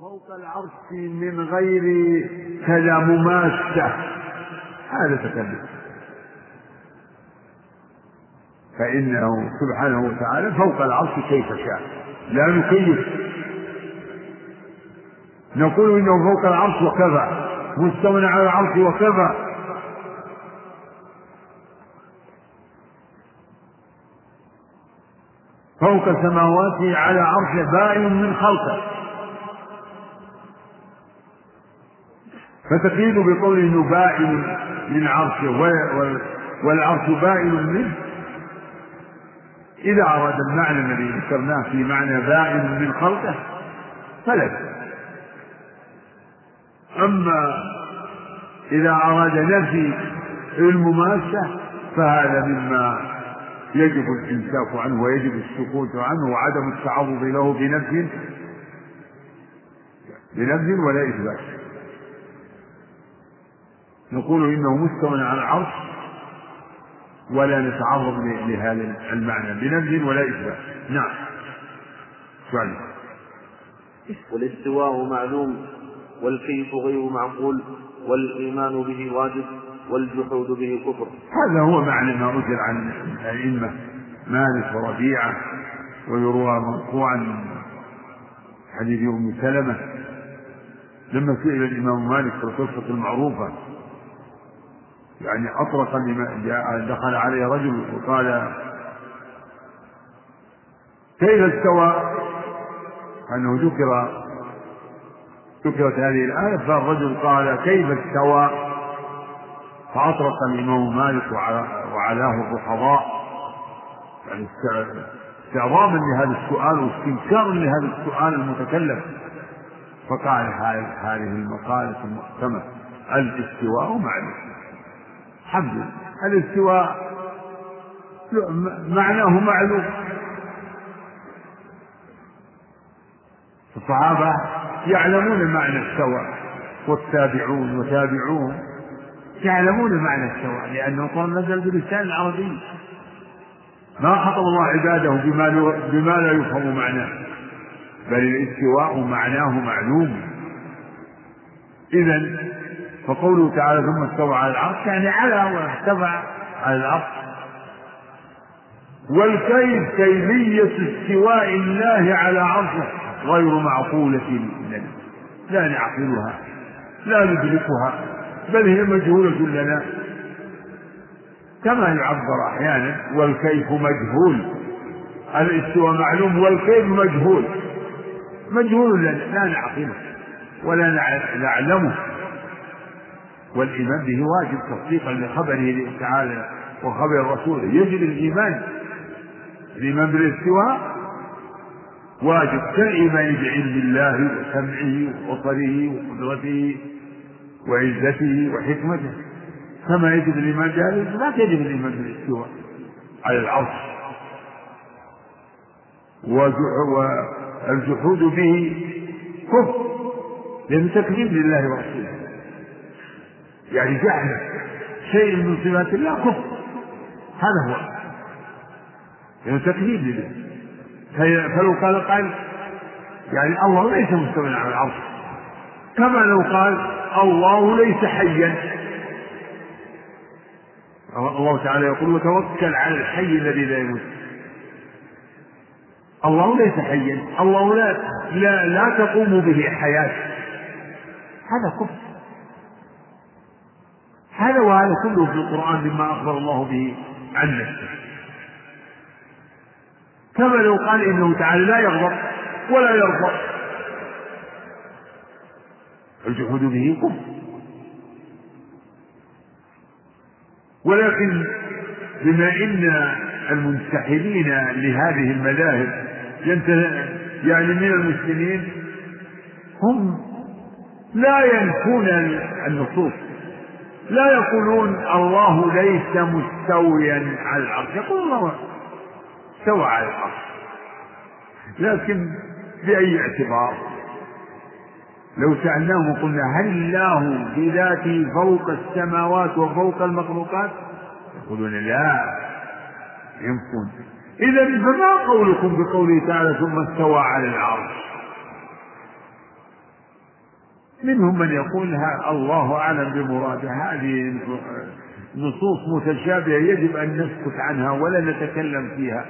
فوق العرش من غير كذا مماسة هذا تكلم. فإنه سبحانه وتعالى فوق العرش كيف شاء. لا نكيف نقول إنه فوق العرش وكفى. مستوى على العرش وكفى. فوق سماواته على عرشه بائن من خلقه. فتقيد بقول إنه بائن من عرشه والعرش بائن منه. إذا أراد المعنى الذي ذكرناه في معنى بائن من خلقه فلا أما إذا أراد نفي المماسة فهذا مما يجب الإمساك عنه ويجب السكوت عنه وعدم التعرض له بنفي بنفي ولا إثبات. نقول إنه مستوى على العرش ولا نتعرض لهذا المعنى بنفي ولا إثبات. نعم. سؤال. والاستواء معلوم والكيف غير معقول والإيمان به واجب والجحود به كفر. هذا هو معنى ما أجر عن الأئمة مالك وربيعة ويروى مرفوعا من حديث أم سلمة. لما سئل الإمام مالك في القصة المعروفة يعني أطرق دخل عليه رجل وقال كيف استوى؟ أنه ذكر ذكرت هذه الآية فالرجل قال كيف استوى؟ فأطرق الإمام مالك وعلاه الرحضاء يعني استعظاما لهذا السؤال واستنكارا لهذا السؤال المتكلم فقال هذه المقالة المحكمة الاستواء معلوم حمد الاستواء معناه معلوم. الصحابة يعلمون معنى السواء والتابعون وتابعوهم يعلمون معنى السواء لأنه القرآن نزل باللسان العربي. ما خطب الله عباده بما بما لا يفهم معناه بل الاستواء معناه معلوم. إذا فقوله تعالى ثم استوى على العرش يعني على وارتفع على العرش. والكيف كيفية استواء الله على عرشه غير معقولة لنا. لا نعقلها لا ندركها بل هي مجهولة لنا. كما يعبر أحيانا والكيف مجهول. الاستواء معلوم والكيف مجهول. مجهول لنا لا نعقله ولا نعلمه. والإيمان به واجب تصديقا لخبره تعالى وخبر رسوله يجب الإيمان. الإيمان بالاستواء واجب. كالإيمان بعلم الله وسمعه وبصره وقدرته وعزته وحكمته. كما يجب الإيمان بهذا؟ لا يجب الإيمان بالاستواء. على العرش. والجحود به كفر. لأنه تكذيب لله ورسوله. يعني جعل شيء من صفات الله كفر. هذا هو. لأنه تكذيب لله. فلو قال قال يعني الله ليس مستوى على العرش كما لو قال الله ليس حيا. الله تعالى يقول وتوكل على الحي الذي لا يموت. الله ليس حيا. الله لا لا, لا تقوم به حياة. هذا كفر. هذا وهذا كله في القرآن مما أخبر الله به عن نفسه. كما لو قال إنه تعالى لا يغضب ولا يرضى. الجحود به كفر؟ ولكن بما إن المنتحلين لهذه المذاهب يعني من المسلمين هم لا ينفون النصوص. لا يقولون الله ليس مستويا على العرش. يقول الله استوى على العرش. لكن بأي اعتبار؟ لو سألناهم وقلنا هل الله بذاته فوق السماوات وفوق المخلوقات؟ يقولون لا. ينفون. إذا فما قولكم بقوله تعالى ثم استوى على العرش؟ منهم من يقول الله أعلم بمراده هذه نصوص متشابهة يجب أن نسكت عنها ولا نتكلم فيها.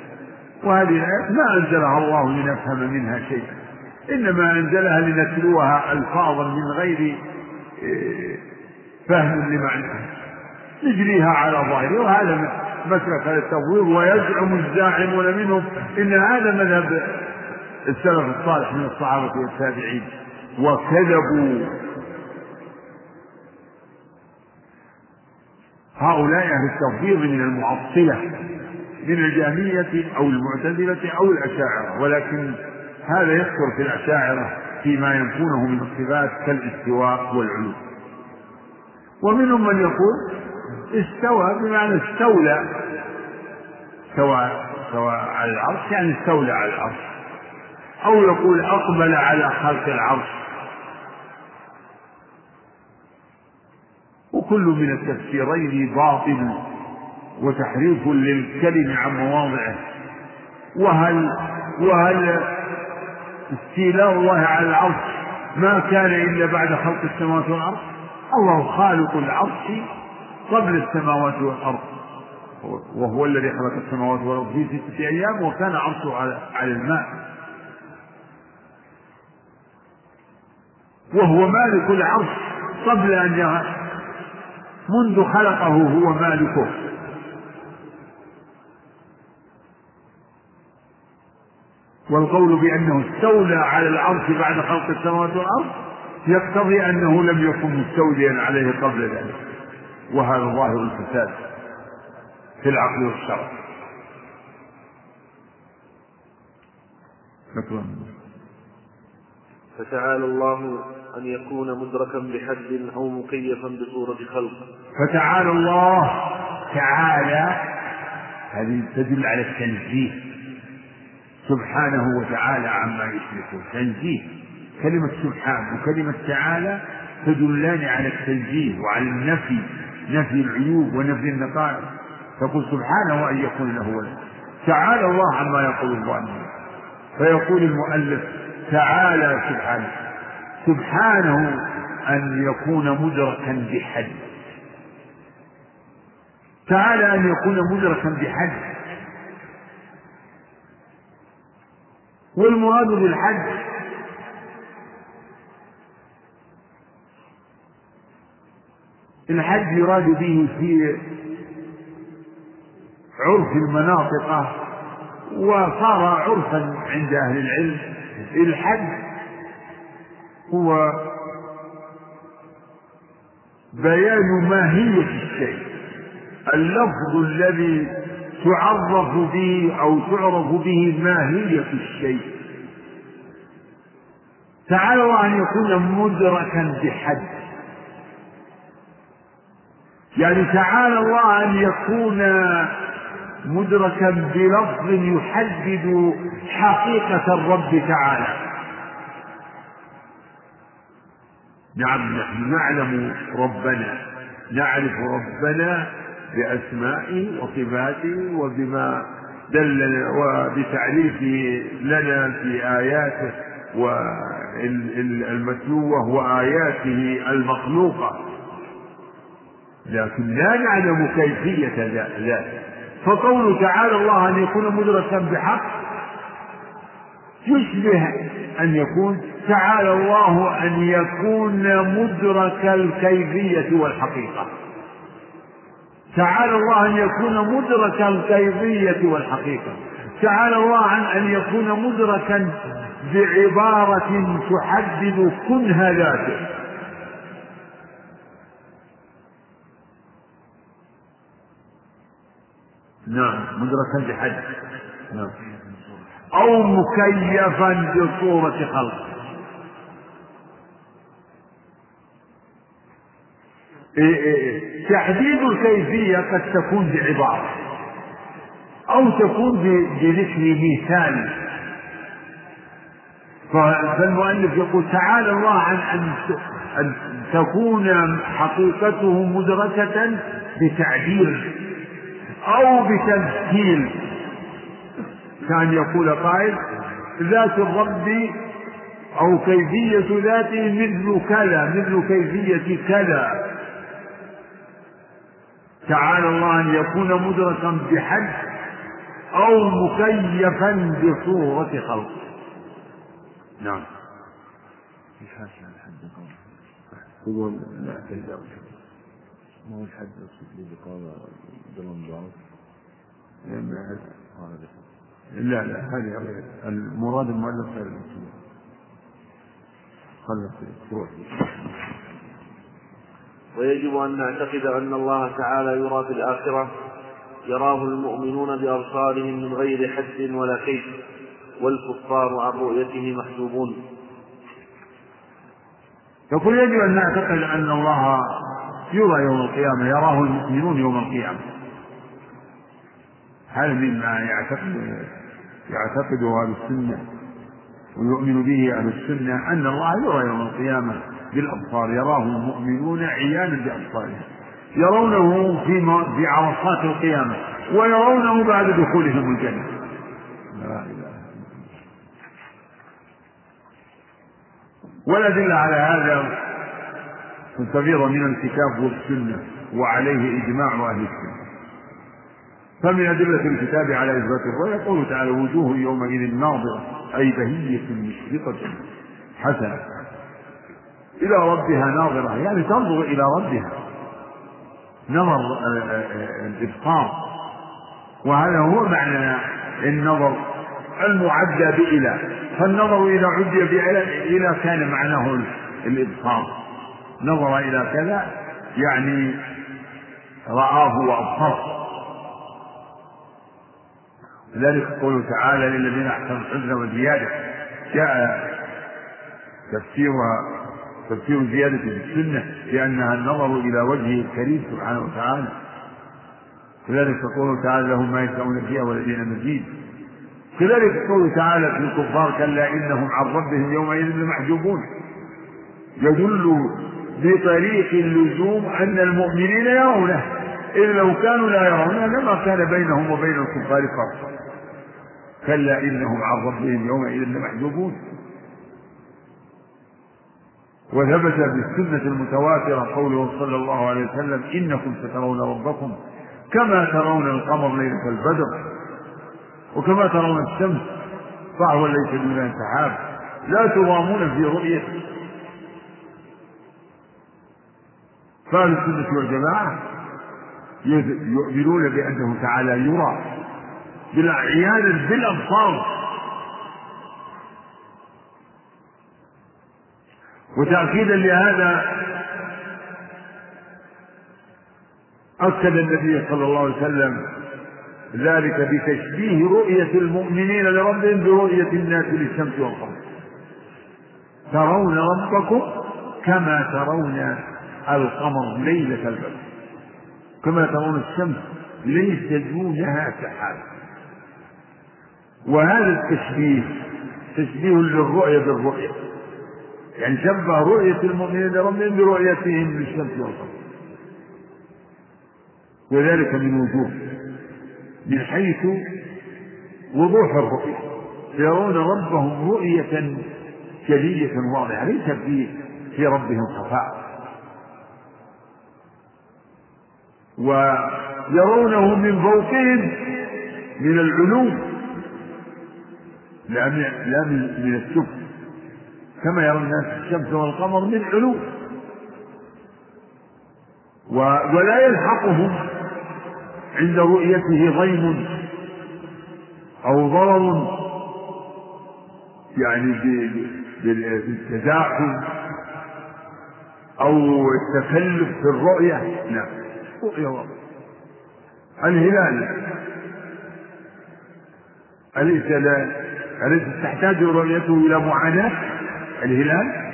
وهذه الآيات ما أنزلها الله لنفهم منها شيئا. إنما أنزلها لنتلوها ألفاظا من غير إيه، فهم لمعناها. نجريها على ظاهره وهذا مسلك التفويض ويزعم الزاعمون منهم إن هذا مذهب السلف الصالح من الصحابة والتابعين. وكذبوا. هؤلاء أهل التفويض من المعطلة من الجهمية أو المعتزلة أو الأشاعرة ولكن هذا يذكر في الأشاعرة فيما ينفونه من الصفات كالاستواء والعلو ومنهم من يقول استوى بمعنى استولى استوى استوى على العرش يعني استولى على العرش أو يقول أقبل على خلق العرش. وكل من التفسيرين باطل وتحريف للكلم عن مواضعه. وهل وهل استيلاء الله على العرش ما كان إلا بعد خلق السماوات والأرض؟ الله خالق العرش قبل السماوات والأرض. وهو الذي خلق السماوات والأرض في ستة أيام وكان عرشه على الماء. وهو مالك العرش قبل أن منذ خلقه هو مالكه. والقول بأنه استولى على العرش بعد خلق السماوات والأرض يقتضي أنه لم يكن مستوليا عليه قبل ذلك. وهذا ظاهر الفساد في العقل والشرع. شكرا. فتعالى الله أن يكون مدركا بحد أو مكيفا بصورة خلق. فتعالى الله تعالى هذه تدل على التنزيه. سبحانه وتعالى عما يشركون. تنزيه. كلمة سبحان وكلمة تعالى تدلان على التنزيه وعلى النفي نفي العيوب ونفي النقائص. تقول سبحانه أن يكون له ولد. تعالى الله عما يقول الظالمون. فيقول المؤلف تعالى سبحانه. سبحانه أن يكون مدركا بحد. تعالى أن يكون مدركا بحد. والمراد بالحد الحد يراد به في عرف المناطق وصار عرفا عند أهل العلم. الحد هو بيان ماهية الشيء. اللفظ الذي تعرف به أو تعرف به ماهية الشيء. تعالى الله أن يكون مدركا بحد. يعني تعالى الله أن يكون مدركا بلفظ يحدد حقيقة الرب تعالى. نعم نحن نعلم ربنا نعرف ربنا بأسمائه وصفاته وبما دل وبتعريفه لنا في آياته والمتلوة وآياته المخلوقة. لكن لا نعلم كيفية ذلك فقول تعالى الله أن يكون مدركا بحق يشبه أن يكون تعالى الله أن يكون مدرك الكيفية والحقيقة. تعالى الله أن يكون مدرك الكيفية والحقيقة. تعالى الله عن أن يكون مدركا بعبارة تحدد كنه ذاته. نعم مدركا بحد. نعم. أو مكيفا بصورة خلق إيه، إيه، إيه. تحديد الكيفية قد تكون بعبارة أو تكون بذكر مثال فالمؤلف يقول تعالى الله عن أن أن تكون حقيقته مدركة بتعبير أو بتمثيل. كان يقول قائل ذات الرب أو كيفية ذاته مثل كذا مثل كيفية كذا. تعالى الله أن يكون مدركا بحد أو مكيفا بصورة خلقه نعم. مش حاشا على حد قول هو ما هو الحد يقصد لي بقول بالانضباط لا لا هذه المراد المؤلف غير المسلم خلص. تروح ويجب أن نعتقد أن الله تعالى يرى في الآخرة يراه المؤمنون بأبصارهم من غير حد ولا كيف والكفار عن رؤيته محجوبون. يقول يجب أن نعتقد أن الله يرى يوم القيامة يراه المؤمنون يوم القيامة. هذا مما يعتقد يعتقده أهل السنة ويؤمن به أهل السنة أن الله يرى يوم القيامة؟ بالأبصار يراه المؤمنون عيانا بأبصارهم يرونه في في عرصات القيامة ويرونه بعد دخولهم الجنة. لا إله والأدلة على هذا كثيرة من الكتاب والسنة وعليه إجماع أهل السنة. فمن أدلة الكتاب على إثبات الرؤيا قوله تعالى وجوه يومئذ ناظرة أي بهية مشرقة حسنة. إلى ربها ناظرة. يعني تنظر إلى ربها. نظر الإبصار. وهذا هو معنى النظر المعدى بإلى فالنظر إذا عدي بإلى إلى كان معناه الإبصار. نظر إلى كذا يعني رآه وأبصره. لذلك قوله تعالى للذين أحسنوا الحسنى وزيادة. جاء تفسيرها تفسير زيادة في السنة لأنها النظر إلى وجهه الكريم سبحانه وتعالى. كذلك قوله تعالى لهم ما يشاءون فيها ولدينا مزيد كذلك قوله تعالى في الكفار كلا إنهم عن ربهم يومئذ لمحجوبون. يدل بطريق اللزوم أن المؤمنين يرونه إذ لو كانوا لا يرونه لما كان بينهم وبين الكفار فرق كلا إنهم عن ربهم يومئذ لمحجوبون. وثبت بالسنة المتواترة قوله صلى الله عليه وسلم إنكم سترون ربكم كما ترون القمر ليلة البدر وكما ترون الشمس فهو ليس دون سحاب. لا تضامون في رؤيته فأهل السنة والجماعة يؤمنون بأنه تعالى يرى بالعيان بالأبصار وتأكيدا لهذا أكد النبي صلى الله عليه وسلم ذلك بتشبيه رؤية المؤمنين لربهم برؤية الناس للشمس والقمر. ترون ربكم كما ترون القمر ليلة البدر. كما ترون الشمس ليس دونها سحاب. وهذا التشبيه تشبيه للرؤية بالرؤية. يعني شبه رؤية المؤمنين لربهم برؤيتهم للشمس والقمر. وذلك من وجوه من حيث وضوح الرؤية. يرون ربهم رؤية جلية واضحة ليس في في ربهم خفاء. ويرونه من فوقهم من العلو لا من لا من السفل كما يرى الناس الشمس والقمر من علو. ولا يلحقهم عند رؤيته ضيم أو ضرر يعني بالتزاحم أو التكلف في الرؤية. لا رؤية واضحة. الهلال. أليس أليس تحتاج رؤيته إلى معاناة؟ الهلال.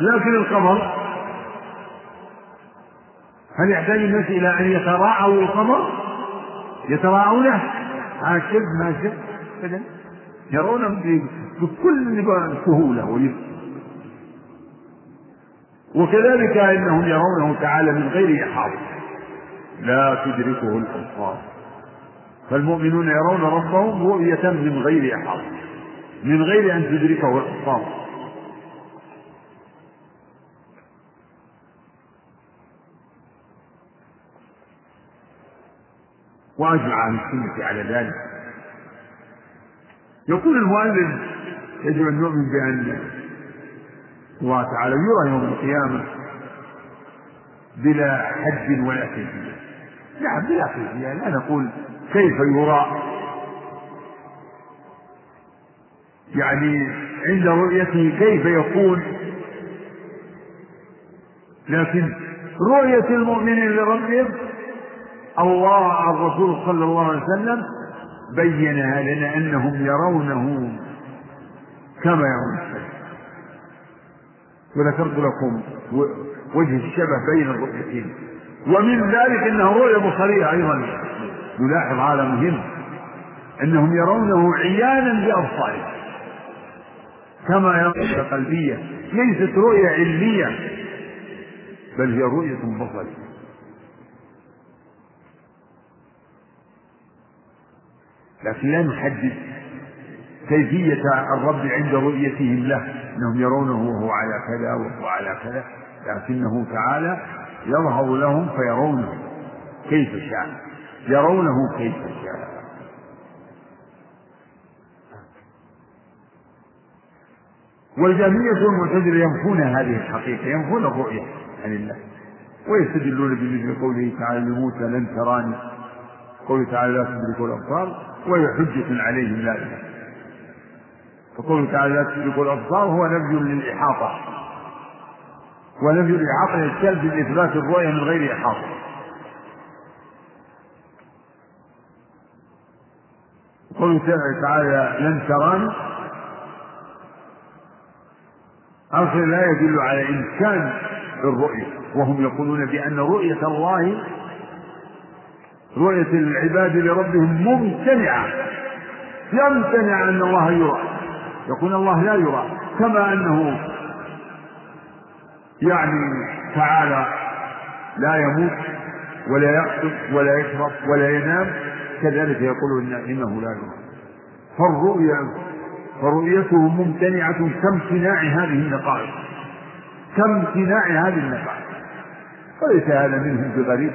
لكن القمر هل يحتاج الناس إلى أن يتراعوا القمر يتراعونه ما شب ما شب أبدا يرونه بكل سهولة وكذلك إنهم يرونه تعالى من غير إحاطة. لا تدركه الأبصار. فالمؤمنون يرون ربهم رؤية من غير إحاطة. من غير أن تدركه الأبصار. وأجمع أهل السنة على ذلك. يقول المؤلف يجب أن نؤمن بأن الله تعالى يرى يوم القيامة بلا حد ولا كيفية. نعم بلا كيفية. لا نقول كيف يرى. يعني عند رؤيته كيف يكون لكن رؤية المؤمنين لربهم الله الرسول صلى الله عليه وسلم بينها لنا أنهم يرونه كما يرون الشمس وذكرت لكم وجه الشبه بين الرؤيتين. ومن ذلك انها رؤية بصريه أيضا. نلاحظ هذا مهم أنهم يرونه عيانا بأبصارهم. كما يرون قلبية. ليست رؤية علمية بل هي رؤية بصرية. لكن لا نحدد كيفية الرب عند رؤيتهم له. أنهم يرونه وهو على كذا وهو على كذا. لكنه تعالى يظهر لهم فيرونه كيف شاء. يرونه كيف شاء. والجهمية والمعتزلة ينفون هذه الحقيقة ينفون الرؤية عن الله ويستدلون بمثل قوله تعالى لموسى لن تراني. قوله تعالى لا تدرك الأبصار. وهي حجة عليهم ذلك فقوله تعالى لا تدرك الأبصار هو نفي للإحاطة. ونفي الإحاطة يستلزم إثبات الرؤية من غير إحاطة. قوله تعالى لن تراني. أصلا لا يدل على إمكان الرؤية وهم يقولون بأن رؤية الله رؤية العباد لربهم ممتنعة. يمتنع أن الله يرى. يقول الله لا يرى. كما أنه يعني تعالى لا يموت ولا يقتل ولا يشرب ولا ينام. كذلك يقول إن إنه لا يرى. فالرؤيا فرؤيته ممتنعة كامتناع هذه النقائص. كامتناع هذه النقائص. وليس هذا منهم بغريب.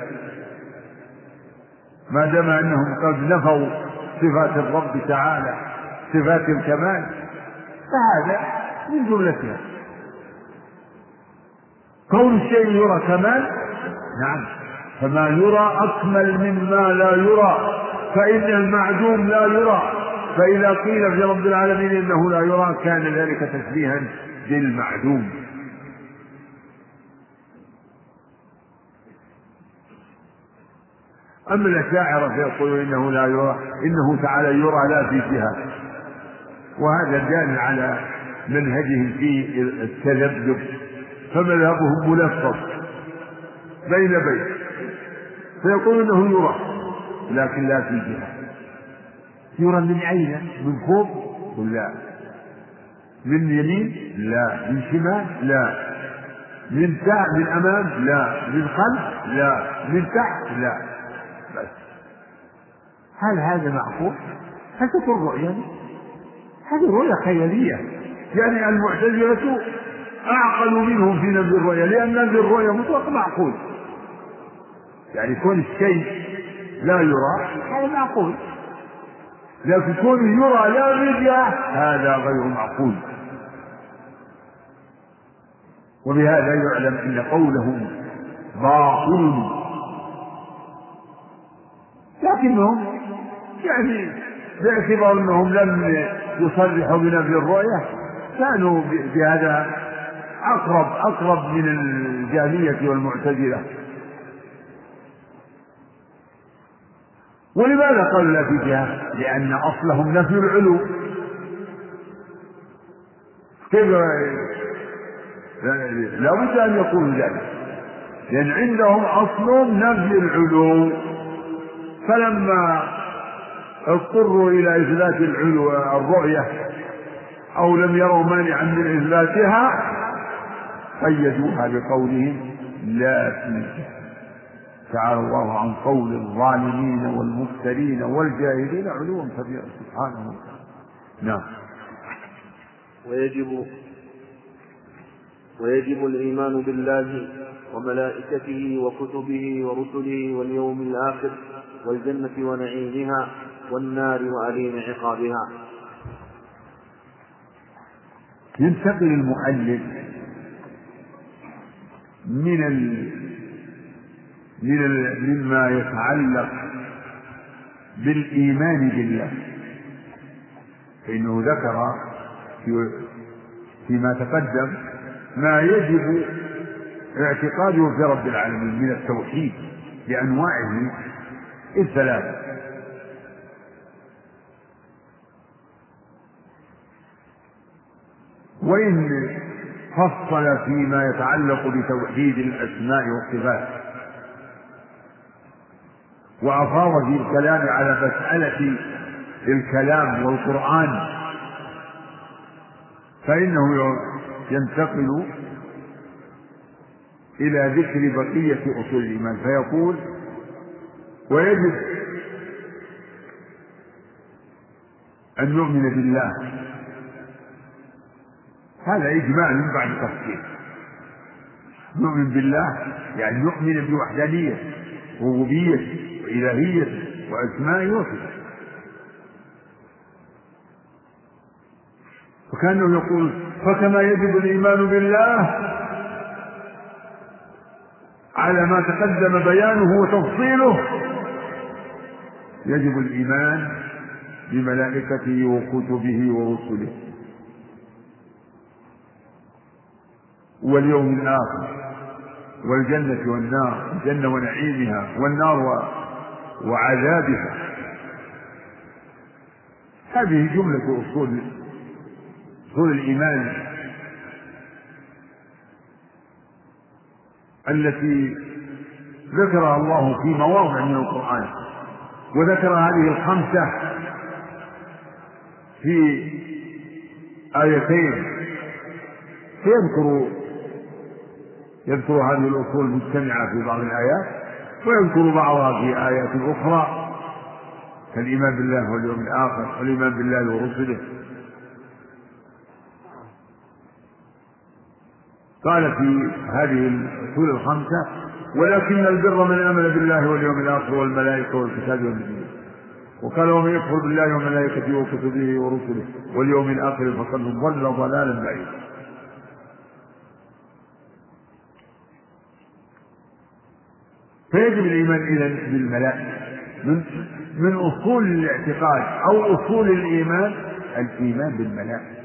ما دام انهم قد نفوا صفات الرب تعالى صفات الكمال فهذا من جملتها. كون الشيء يرى كمال نعم. فما يرى أكمل مما لا يرى فإن المعدوم لا يرى. فإذا قيل في رب العالمين إنه لا يرى كان ذلك تشبيها بالمعدوم. أما الأشاعرة فيقولون إنه لا يرى إنه تعالى يرى لا في جهة. وهذا دال على منهجهم في التذبذب فمذهبهم ملفظ بين بين. فيقول إنه يرى لكن لا في جهة. يرى من اين من فوق؟ لا. من يمين؟ لا. من شمال؟ لا. من تحت؟ من أمام؟ لا. من خلف؟ لا. من تحت؟ لا. هل هذا معقول؟ هل تكون رؤيا؟ هذه رؤيا خيالية. يعني المعتزلة أعقل منهم في نفي الرؤيا لأن نفي الرؤيا مطلق معقول. يعني كون الشيء لا يرى هذا معقول. لكن كونه يرى لا بجهة هذا غير معقول. وبهذا يعلم أن قولهم باطل. لكنهم يعني باعتبار انهم لم يصرحوا بنفي الرؤية كانوا بهذا أقرب أقرب من الجاهلية والمعتزلة. ولماذا قالوا لا في جهة؟ لأن أصلهم نفي العلو. كيف لابد أن يقولوا ذلك؟ لأن عندهم أصل نفي العلو. فلما اضطروا إلى إثبات العلو الرؤية. أو لم يروا مانعا من إثباتها قيدوها بقولهم لا في تعالى الله عن قول الظالمين والمفترين والجاهلين علوا كبيرا سبحانه وتعالى. نعم. ويجب ويجب الإيمان بالله وملائكته وكتبه ورسله واليوم الآخر والجنة ونعيمها. والنار وأليم عقابها. ينتقل المؤلف من ال... من ال... مما يتعلق بالإيمان بالله. فإنه ذكر في فيما تقدم ما يجب اعتقاده في رب العالمين من التوحيد بأنواعه الثلاثة. وإن فصل فيما يتعلق بتوحيد الأسماء والصفات. وأفاض في الكلام على مسألة الكلام والقرآن. فإنه ينتقل إلى ذكر بقية أصول الإيمان. فيقول ويجب أن نؤمن بالله. هذا إجمال من بعد تفصيل. نؤمن بالله يعني نؤمن بوحدانية وربوبية وإلهية وأسمائه وصفاته وكأنه يقول فكما يجب الإيمان بالله على ما تقدم بيانه وتفصيله يجب الإيمان بملائكته وكتبه ورسله. واليوم الآخر والجنة والنار الجنة ونعيمها والنار وعذابها. هذه جملة أصول أصول الإيمان التي ذكرها الله في مواضع من القرآن وذكر هذه الخمسة في آيتين. فيذكر يذكر هذه الأصول مجتمعة في بعض الآيات ويذكر بعضها في آيات أخرى كالإيمان بالله واليوم الآخر والإيمان بالله ورسله. قال في هذه الأصول الخمسة ولكن البر من آمن بالله واليوم الآخر والملائكة والكتاب والنبيين. وقال ومن يكفر بالله وملائكته وكتبه ورسله واليوم الآخر فقد ضل ضلالا بعيدا. فيجب الإيمان إذا بالملائكة. من من أصول الاعتقاد أو أصول الإيمان الإيمان بالملائكة.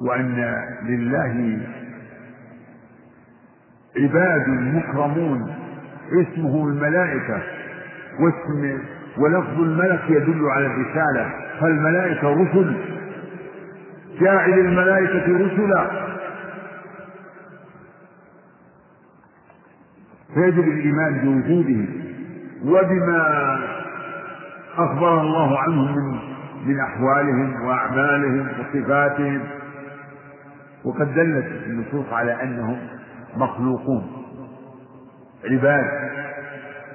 وأن لله عباد مكرمون اسمه الملائكة واسم ولفظ الملك يدل على الرسالة فالملائكة رسل. جاعل الملائكة رسلا. فيجب الإيمان بوجوده وبما أخبر الله عنهم من من أحوالهم وأعمالهم وصفاتهم. وقد دلت النصوص على أنهم مخلوقون. عباد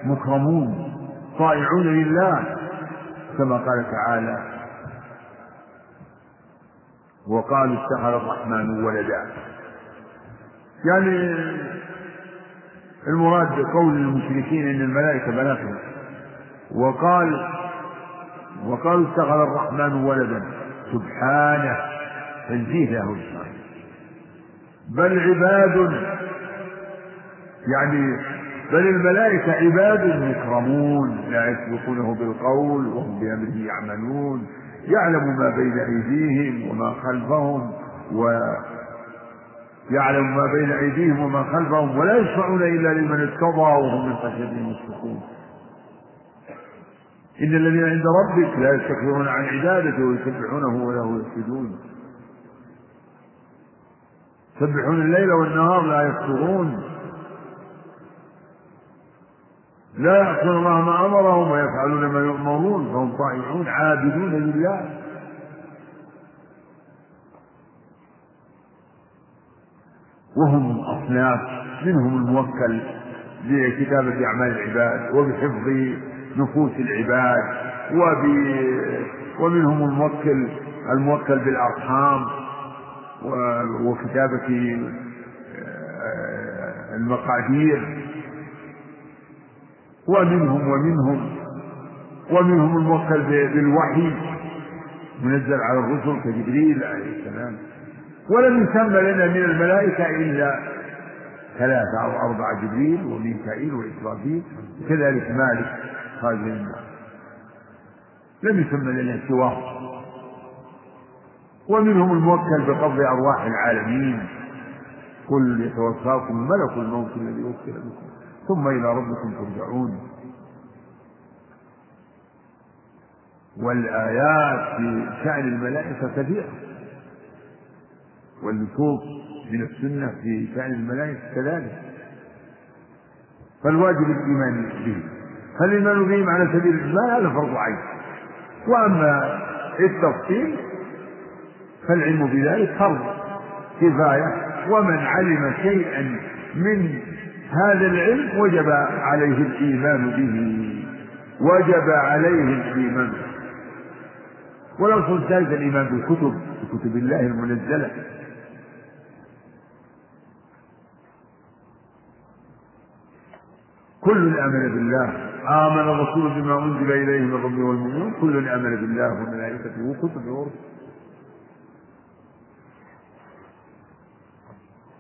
مكرمون طائعون لله كما قال تعالى وقالوا اتخذ الرحمن ولدا. يعني المراد بقول المشركين إن الملائكة بناتهم. وقال وقالوا اتخذ الرحمن ولدا. سبحانه. تنزيه له بل عباد يعني بل الملائكة عباد مكرمون لا يسبقونه بالقول وهم بأمره يعملون. يعلم ما بين أيديهم وما خلفهم ويعلم ما بين أيديهم وما خلفهم ولا يشفعون إلا لمن ارتضى وهم من خشيته مشفقون إن الذين عند ربك لا يستكبرون عن عبادته ويسبحونه وله يسجدون. يسبحون الليل والنهار لا يفترون. لا يعصون الله ما أمرهم ويفعلون ما يؤمرون فهم طائعون عابدون لله. وهم اصناف منهم الموكل بكتابة أعمال العباد وبحفظ نفوس العباد وب ومنهم الموكل الموكل بالأرحام وكتابة المقادير. ومنهم ومنهم ومنهم الموكل بالوحي منزل على الرسل كجبريل عليه السلام. ولم يسمى لنا من الملائكة إلا ثلاثة أو أربعة جبريل وميكائيل وإسرافيل. وكذلك مالك خازن النار لم يسمى لنا سواه. ومنهم الموكل بقبض أرواح العالمين. قل يتوفاكم ملك الموت الذي وكل بكم. ثم إلى ربكم ترجعون. والآيات في شأن الملائكة كثيرة. والنصوص من السنة في شأن الملائكة كذلك. فالواجب الإيمان به. فالإيمان بهم على سبيل الإجمال؟ هذا فرض عين. وأما التفصيل فالعلم بذلك فرض كفاية. ومن علم شيئا من هذا العلم وجب عليه الإيمان به. وجب عليه الإيمان والأصل الثالث الإيمان بالكتب بكتب الله المنزلة. كل آمن بالله. آمن الرسول بما أنزل إليه من ربه والمؤمنون. كل آمن بالله وملائكته وكتبه ورسله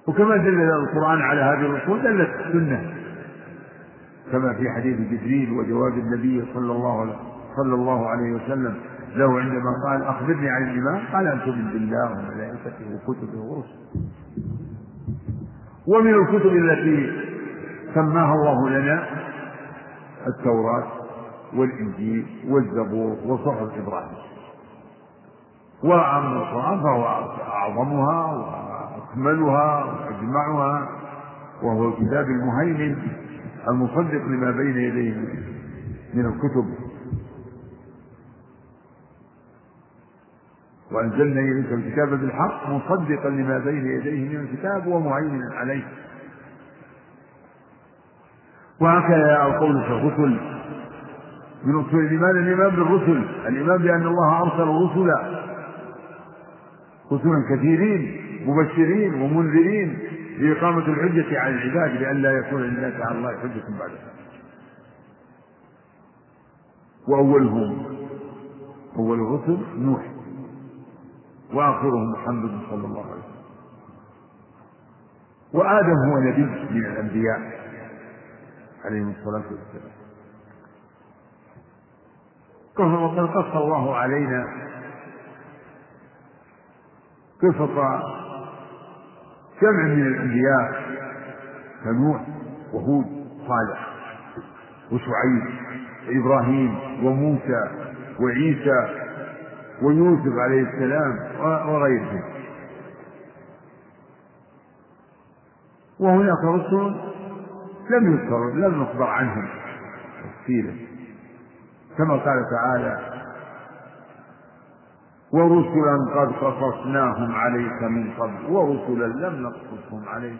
وكما دل القرآن على هذه الأصول دلت السنة. كما في حديث جبريل وجواب النبي صلى الله عليه صلى الله عليه وسلم. له عندما قال أخبرني عن الإيمان. قال أن تؤمن بالله وملائكته وكتبه ورسله ومن الكتب التي سماها الله لنا التوراة والإنجيل والزبور وصحف إبراهيم. وأما القرآن فهو أعظمها وأكملها وأجمعها وهو الكتاب المهيمن المصدق لما بين يديه من الكتب. وأنزلنا إليك الكتاب بالحق مصدقا لما بين يديه من الكتاب ومهيمنا عليه. وهكذا القول في الرسل. من اصول الإيمان الإيمان بالرسل. الإيمان بأن الله أرسل رسلا. رسلا كثيرين مبشرين ومنذرين لإقامة الحجة على العباد لئلا يكون للناس على الله حجة بعد. وأولهم أول الرسل نوح. وآخرهم محمد صلى الله عليه وسلم. وآدم هو نبي من الأنبياء. عليهم الصلاة والسلام. وقد قص الله علينا. قصة جمع من الأنبياء كنوح وهود صالح وشعيب وإبراهيم وموسى وعيسى ويوسف عليه السلام وغيرهم. وهناك رسل لم يذكر لم نخبر عنهم تفصيلا. كما قال تعالى ورسلا قد قصصناهم عليك من قبل ورسلا لم نقصصهم عليك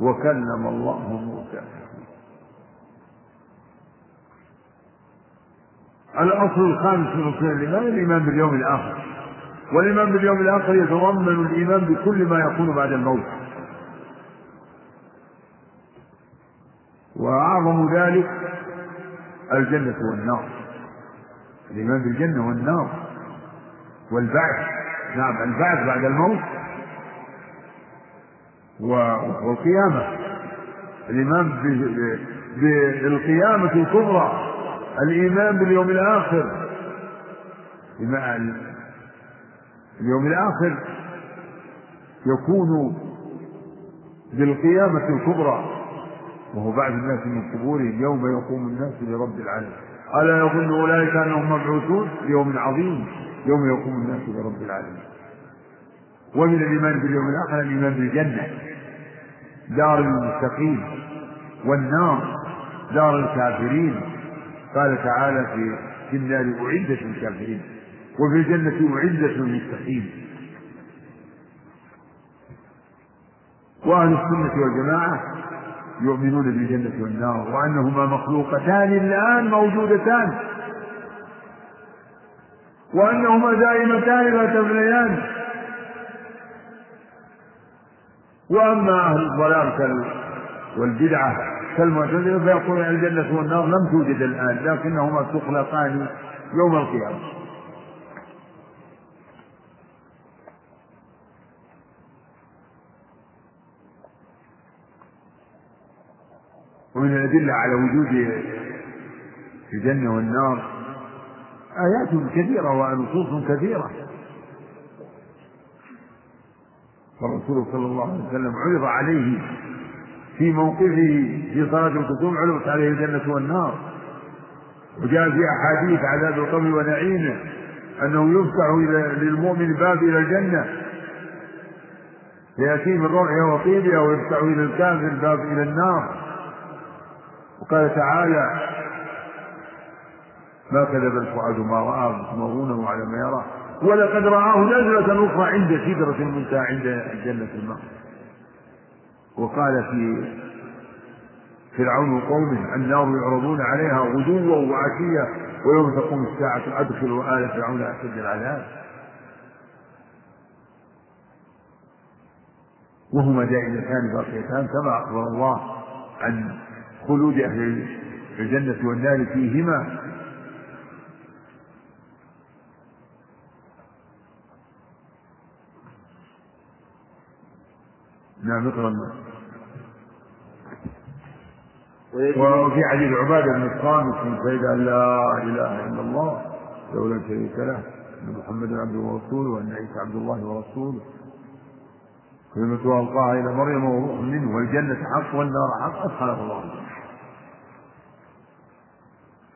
وكلم الله موسى. الأصل الخامس من أصول الإيمان الإيمان باليوم الآخر. والإيمان باليوم الآخر يتضمن الإيمان بكل ما يكون بعد الموت. وأعظم ذلك الجنة والنار. الإيمان بالجنة والنار والبعث. نعم البعث بعد الموت والقيامة. الإيمان بالقيامة الكبرى. الإيمان باليوم الآخر. اليوم الآخر يكون بالقيامة الكبرى. وهو بعد الناس من قبورهم يوم يقوم الناس لرب العالمين. ألا يظن أولئك أنهم مبعوثون؟ ليوم عظيم. يوم يقوم الناس لرب العالمين. ومن الإيمان باليوم الآخر الإيمان بالجنة. دار المتقين والنار. دار الكافرين. قال تعالى في في النار أعدت للكافرين. وفي الجنة أعدت للمتقين. وأهل السنة والجماعة يؤمنون بالجنة والنار وأنهما مخلوقتان الآن موجودتان. وأنهما دائمتان لا تفنيان وأما أهل الضلال والبدعة كالمعتزلة فيقول الجنة والنار لم توجد الآن لكنهما تخلقان يوم القيامة. ومن الأدلة على وجود الجنة والنار. آيات كثيرة ونصوص كثيرة. فالرسول صلى الله عليه وسلم عرض عليه في موقفه في صلاة الكسوف عرضت عليه الجنة والنار. وجاء في أحاديث عذاب القبر ونعيمه أنه يفتح للمؤمن باب إلى الجنة. فيأتيه من روحها وطيبها ويفتح إلى الكافر باب إلى النار. وقال تعالى ما كذب الفؤاد ما رأى تمرونه على ما يرى ولقد رآه نزلة أخرى عند سدرة المنتهى عند جنة الماء وقال في فرعون وقومه النار يعرضون عليها غدوا وعشيا ويوم تقوم الساعة أدخلوا آل فرعون أشد العذاب. وهما دائمتان باقيتان كما أخبر الله عن خلود أهل الجنة والنار فيهما نعم اقرأ. وفي حديث عبادة بن الصامت من شهد أن لا إله إلا الله له لا شريك له أن محمدا عبده ورسوله وأن عيسى عبد الله ورسوله. كلمة ألقاها إلى مريم وروح منه والجنة حق والنار حق أدخله الله.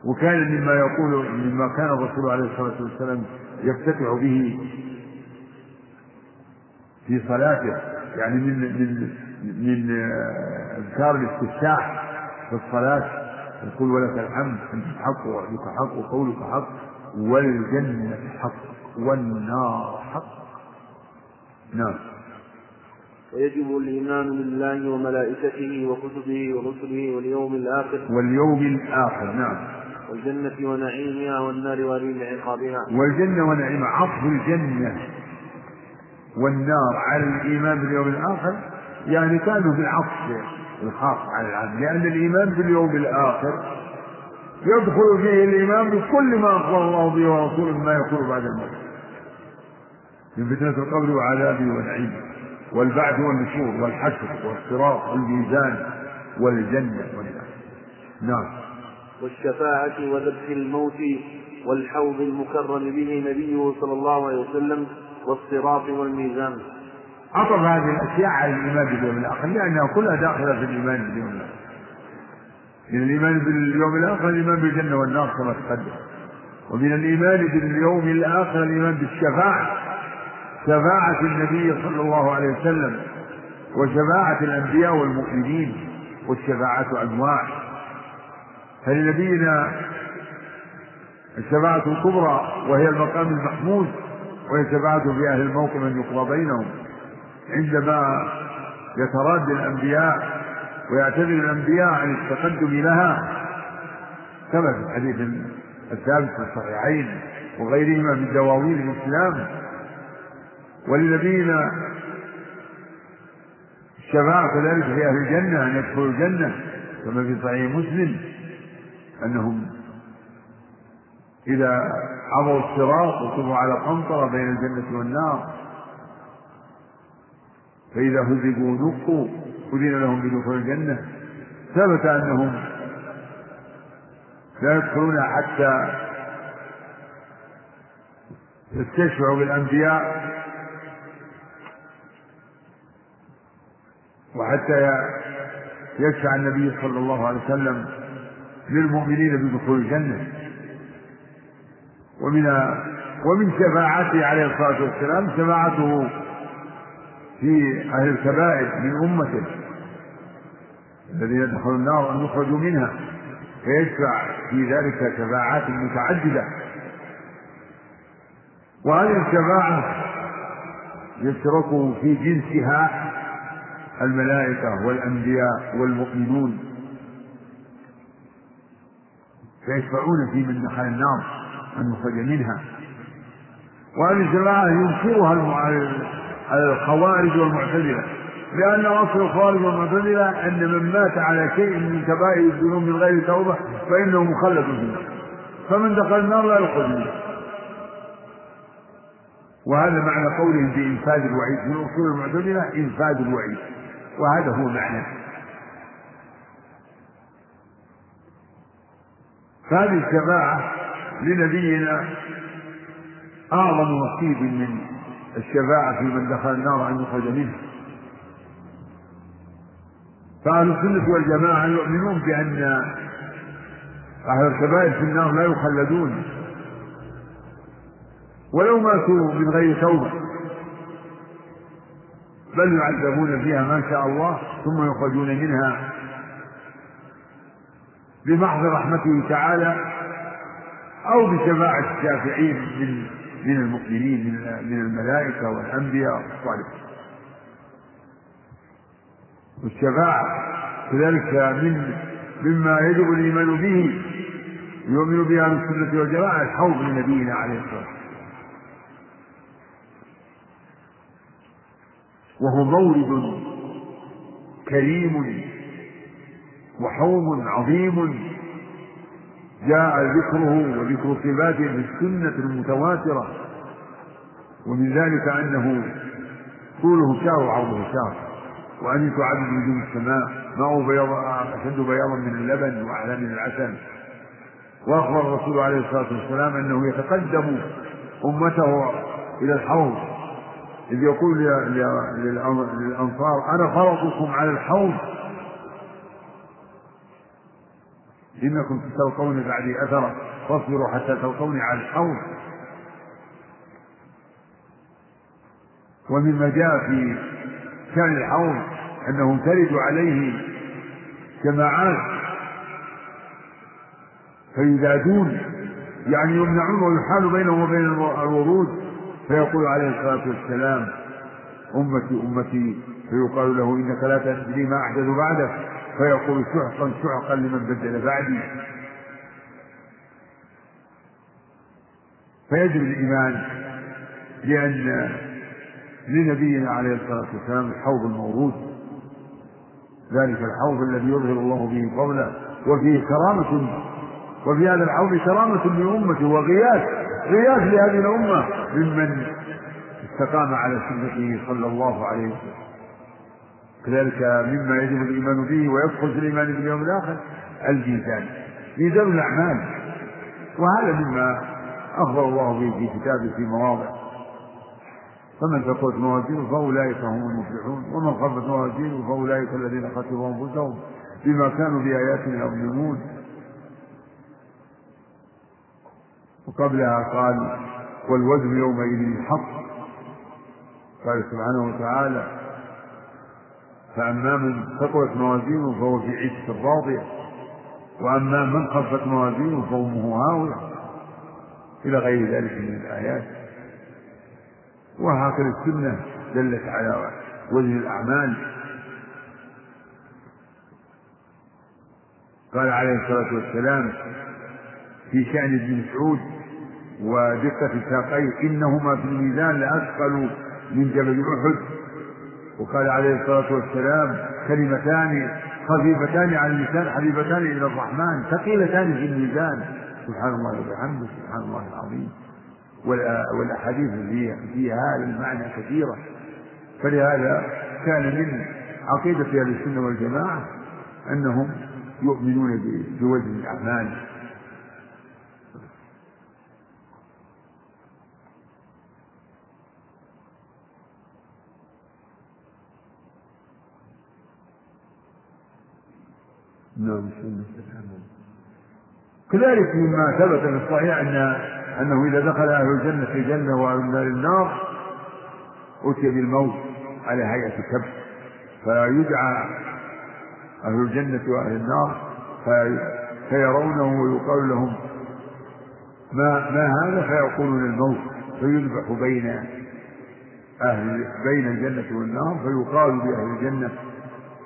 وكان مما يقول مما كان الرسول عليه الصلاة والسلام يفتتح به في صلاته يعني من من من أذكار الاستفتاح في الصلاة يقول ولك الحمد أنت حق ووعدك حق وقولك حق والجنة حق والنار حق. نعم. ويجب الإيمان بالله وملائكته وكتبه ورسله واليوم الآخر. واليوم الآخر نعم. والجنة ونعيمها والنار وليم عقابها. والجنة ونعيمها. عطف الجنة والنار على الإيمان باليوم الآخر يعني كانوا بالعطف الخاص على العام لأن الإيمان باليوم الآخر يدخل فيه الإيمان بكل ما أخبر الله به ورسوله مما يكون بعد الموت. من فتنة القبر وعذابه ونعيمه. والبعث والنشور والحشر والصراط والميزان والجنة والنار. نعم. والشفاعة وذبح الموت والحوض المكرم به نبيه صلى الله عليه وسلم والصراط والميزان. عطف هذه الأشياء على الإيمان باليوم الآخر لأنها كلها داخلة في الإيمان باليوم الآخر. من الإيمان باليوم الآخر الإيمان بالجنة والنار كما تقدم. ومن الإيمان باليوم الآخر الإيمان بالشفاعة شفاعة النبي صلى الله عليه وسلم وشفاعة الأنبياء والمؤمنين والشفاعة أنواع. فلنبينا الشفاعة الكبرى وهي المقام المحمود وهي شفاعة في أهل الموقف أن يقضى بينهم. عندما يتراد الأنبياء ويعتذر الأنبياء عن التقدم لها كما في الحديث الثابت في الصحيحين وغيرهما من دواوين الإسلام. ولنبينا الشفاعة كذلك في أهل الجنة أن يدخلوا الجنة كما في صحيح مسلم. أنهم إذا عبروا الصراط وقفوا على قنطرة بين الجنة والنار فإذا هزقوا نقوا أذن لهم بدخول الجنة. ثبت أنهم لا يدخلون حتى يستشفعوا بالأنبياء وحتى يشفع النبي صلى الله عليه وسلم للمؤمنين بدخول الجنة. ومن ومن شفاعته عليه الصلاة والسلام شفاعته في أهل الكبائر من أمته الذين يدخلون النار أن يخرجوا منها فيشفع في ذلك شفاعات متعددة. وهذه الشفاعة يشرك في جنسها الملائكة والأنبياء والمؤمنون. فيشفعون في من دخل النار أن يخرج منها. وهذه الجماعة ينكرها الخوارج والمعتزلة لأن أصل الخوارج والمعتزلة أن من مات على شيء من كبائر الذنوب من غير توبة فإنه مخلد في النار فمن دخل النار لا يخرج منها وهذا معنى قولهم بإنفاذ الوعيد. في أصول المعتزلة إنفاذ الوعيد. وهذا هو معناه فهذه الشفاعة لنبينا أعظم نصيب من الشفاعة في من دخل النار أن يخرج منها فأهل السنة والجماعة يؤمنون بأن أهل الكبائر في النار لا يخلدون. ولو ماتوا من غير توبة بل يعذبون فيها ما شاء الله ثم يخرجون منها بمحض رحمته تعالى أو بشفاعة الشافعين من من المؤمنين من الملائكة والأنبياء والصالحين. والشفاعة كذلك من مما يجب الإيمان به يؤمن به أهل السنة والجماعة الحوض لنبينا عليه الصلاة والسلام. وهو مورد كريم وحوض عظيم. جاء ذكره وذكر صفاته في السنة المتواترة. ومن ذلك أنه طوله شهر وعرضه شهر وأن تعدد نجوم السماء. ماءه بيض أشد بياضا من اللبن وأعلى من العسل. وأخبر الرسول عليه الصلاة والسلام أنه يتقدم أمته إلى الحوض. إذ يقول للأنصار أنا فرطكم على الحوض إنكم ستلقون بعدي أثرا فاصبروا حتى تلقوني على الحوض. ومما جاء في شأن الحوض أنه ترد عليه جماعات فيزادون يعني يمنعون ويحال بينهم وبين الورود فيقول عليه الصلاة والسلام أمتي أمتي فيقال له إنك لا تدري ما أحدث بعدك. فيقول سحقا سحقا لمن بدل بعدي. فيجب الإيمان لأن لنبينا عليه الصلاة والسلام الحوض المورود ذلك الحوض الذي يظهر الله به فضله وفيه كرامة وفي هذا الحوض كرامة لأمته وغياث غياث لهذه الأمة ممن استقام على سنته صلى الله عليه وسلم. كذلك مما يجب الإيمان به ويدخل في الإيمان باليوم الآخر الميزان ميزان الأعمال. وهذا مما أخبر الله به في كتابه في مواضع. فمن ثقلت موازينه فأولئك هم المفلحون ومن خفت موازينه فأولئك الذين خسروا أنفسهم بما كانوا بآياتنا يظلمون. وقبلها قال والوزن يومئذ الحق. قال سبحانه وتعالى فأما من ثقلت موازينه فهو في عيشة راضية وأما من خفت موازينه فأمه هاوية إلى غير ذلك من الآيات. وهكذا السنة دلت على وزن الأعمال. قال عليه الصلاة والسلام في شأن ابن مسعود ودقة ساقيه إنهما في الميزان لأثقل من جبل أحد. وقال عليه الصلاة والسلام كلمتان خفيفتان على اللسان حبيبتان إلى الرحمن ثقيلتان في الميزان. سبحان الله وبحمده سبحان الله العظيم. والأحاديث فيها في هذا المعنى كثيرة. فلهذا كان من عقيدة أهل السنة والجماعة أنهم يؤمنون بوزن الأعمال. نعم كذلك مما ثبت في الصحيح أن أنه إذا دخل أهل الجنة في الجنة وأهل النار النار أتي بالموت على هيئة كبش فيدعى أهل الجنة وأهل النار في فيرونه ويقال لهم ما ما هذا? فيقولون الموت. فيذبح بين أهل بين الجنة والنار فيقال لأهل الجنة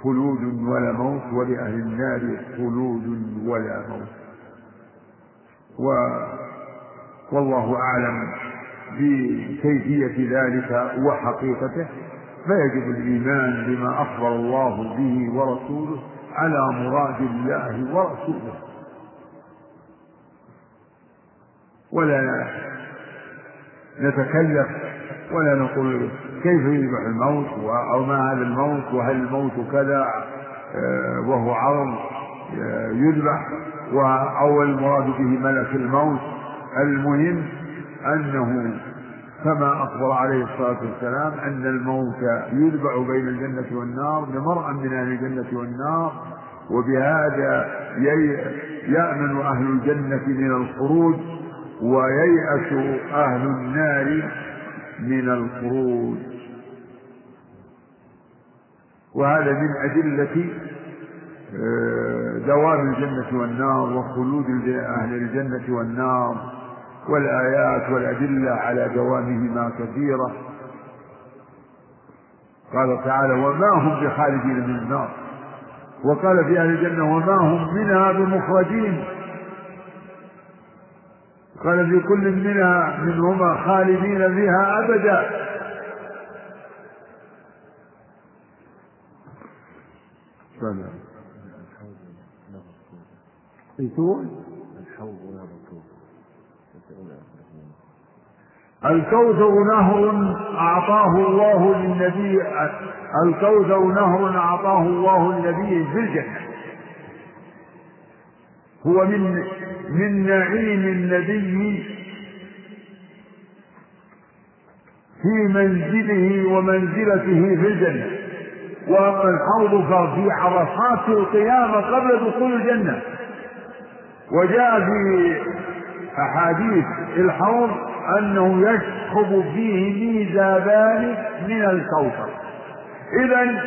خلود ولا موت ولأهل النار خلود ولا موت. و والله أعلم بكيفية ذلك وحقيقته. فيجب الإيمان بما أخبر الله به ورسوله على مراد الله ورسوله. ولا نتكلف ولا نقول كيف يذبح الموت؟ أو ما هذا الموت؟ وهل الموت كذا؟ آه، وهو عرض آه، يذبح. أو المراد به ملك الموت. المهم أنه كما أخبر عليه الصلاة والسلام أن الموت يذبح بين الجنة والنار لمرأى من أهل الجنة والنار. وبهذا يأمن أهل الجنة من الخروج وييأس أهل النار من الخروج. وهذا من أدلة آه، دوام الجنة والنار وخلود أهل الجنة والنار والآيات والأدلة على دوامهما كثيرة. قال تعالى وما هم بخالدين من النار وقال في أهل الجنة وما هم منها بمخرجين قال في كل منها منهما خالدين فيها أبدا. الكوثر نهر أعطاه الله للنبي الكوثر نهر أعطاه الله للنبي في الجنة. هو من من نعيم النبي في منزله ومنزلته في الجنة. وأما الحوض ففي عرصات القيامة قبل دخول الجنة. وجاء في أحاديث الحوض أنه يشخب فيه ميزابان من الكوثر. إذا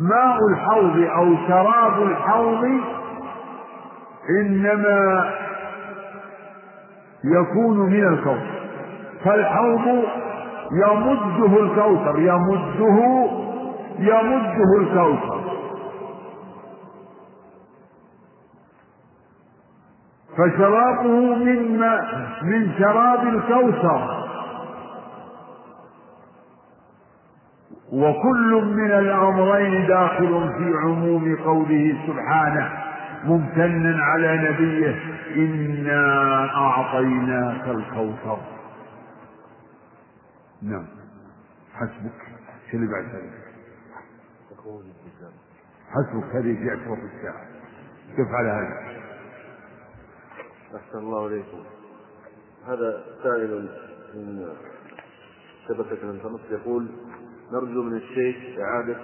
ماء الحوض أو شراب الحوض إنما يكون من الكوثر. فالحوض يمده الكوثر يمده يمده الكوثر. فشرابه من من شراب الكوثر. وكل من الأمرين داخل في عموم قوله سبحانه ممتنا على نبيه إنا أعطيناك الكوثر. نعم. حسبك. اللي بعد حسبك. هذه جاءت وقت الساعة. كيف على هذا أحسن الله إليكم. هذا سائل من شبكة الإنترنت يقول نرجو من الشيخ إعادة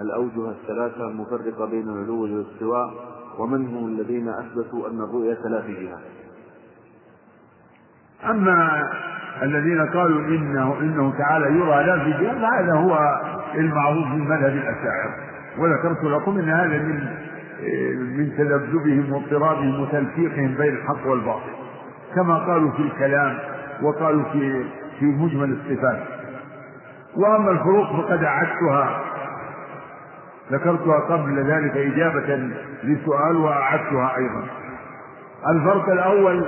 الأوجه الثلاثة المفرقة بين العلو والاستواء ومن هم الذين أثبتوا أن الرؤية لا في جهة. أما الذين قالوا إنه إنه تعالى يرى لا في جهة هذا هو المعروف من مذهب الأشاعرة. وذكرت لكم أن هذا من من تذبذبهم واضطرابهم وتلفيقهم بين الحق والباطل. كما قالوا في الكلام وقالوا في في مجمل الصفات. وأما الفروق فقد أعدتها. ذكرتها قبل ذلك إجابة لسؤال وأعدتها أيضا. الفرق الأول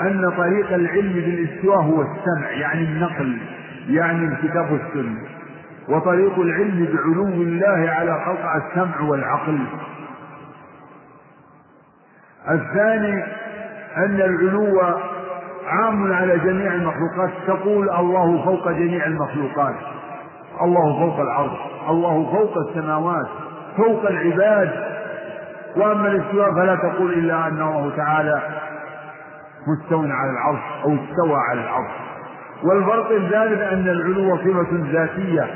أن طريق العلم بالاستواء هو السمع يعني النقل يعني الكتاب والسنة وطريق العلم بعلو الله على خلق السمع والعقل. الثاني أن العلو عام على جميع المخلوقات تقول الله فوق جميع المخلوقات. الله فوق العرش الله فوق السماوات فوق العباد. وأما الاستواء فلا تقول إلا أن الله تعالى مستو على العرش أو استوى على العرش. والفرق الثالث أن العلو صفة ذاتية.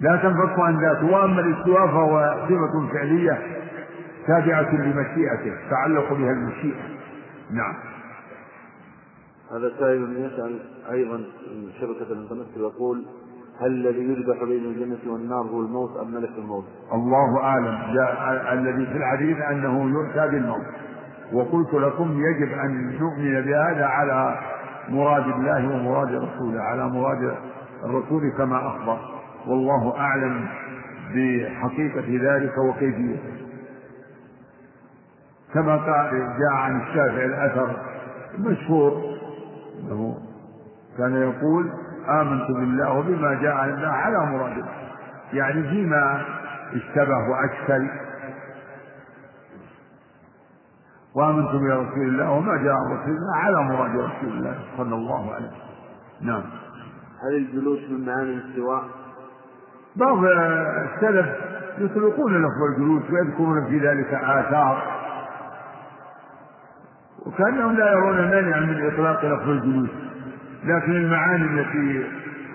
لا تنفك عن ذاته. وأما الاستواء فهو صفة فعلية تابعة لمشيئته تعلق بها المشيئة. نعم. هذا سائل يسأل أيضا من شبكة الإنترنت يقول هل الذي يذبح بين الجنة والنار هو الموت أم ملك الموت؟ الله أعلم. الذي في الحديث أنه يؤتى بالموت. وقلت لكم يجب أن نؤمن بهذا على مراد الله ومراد رسوله على مراد الرسول كما أخبر. والله أعلم بحقيقة ذلك وكيفيته. كما قال جاء عن الشافعي الأثر مشهور انه كان يقول آمنت بالله وبما جاء عن الله على مراد يعني فيما اشتبه وأشكل وآمنت برسول الله وما جاء عن رسول الله على مراد رسول الله صلى الله عليه وسلم. نعم. هل الجلوس من معاني الاستواء؟ بعض السلف يطلقون لفظ الجلوس ويذكرون في ذلك آثار. وكأنهم لا يرون مانعا من إطلاق لفظ الجلوس. لكن المعاني التي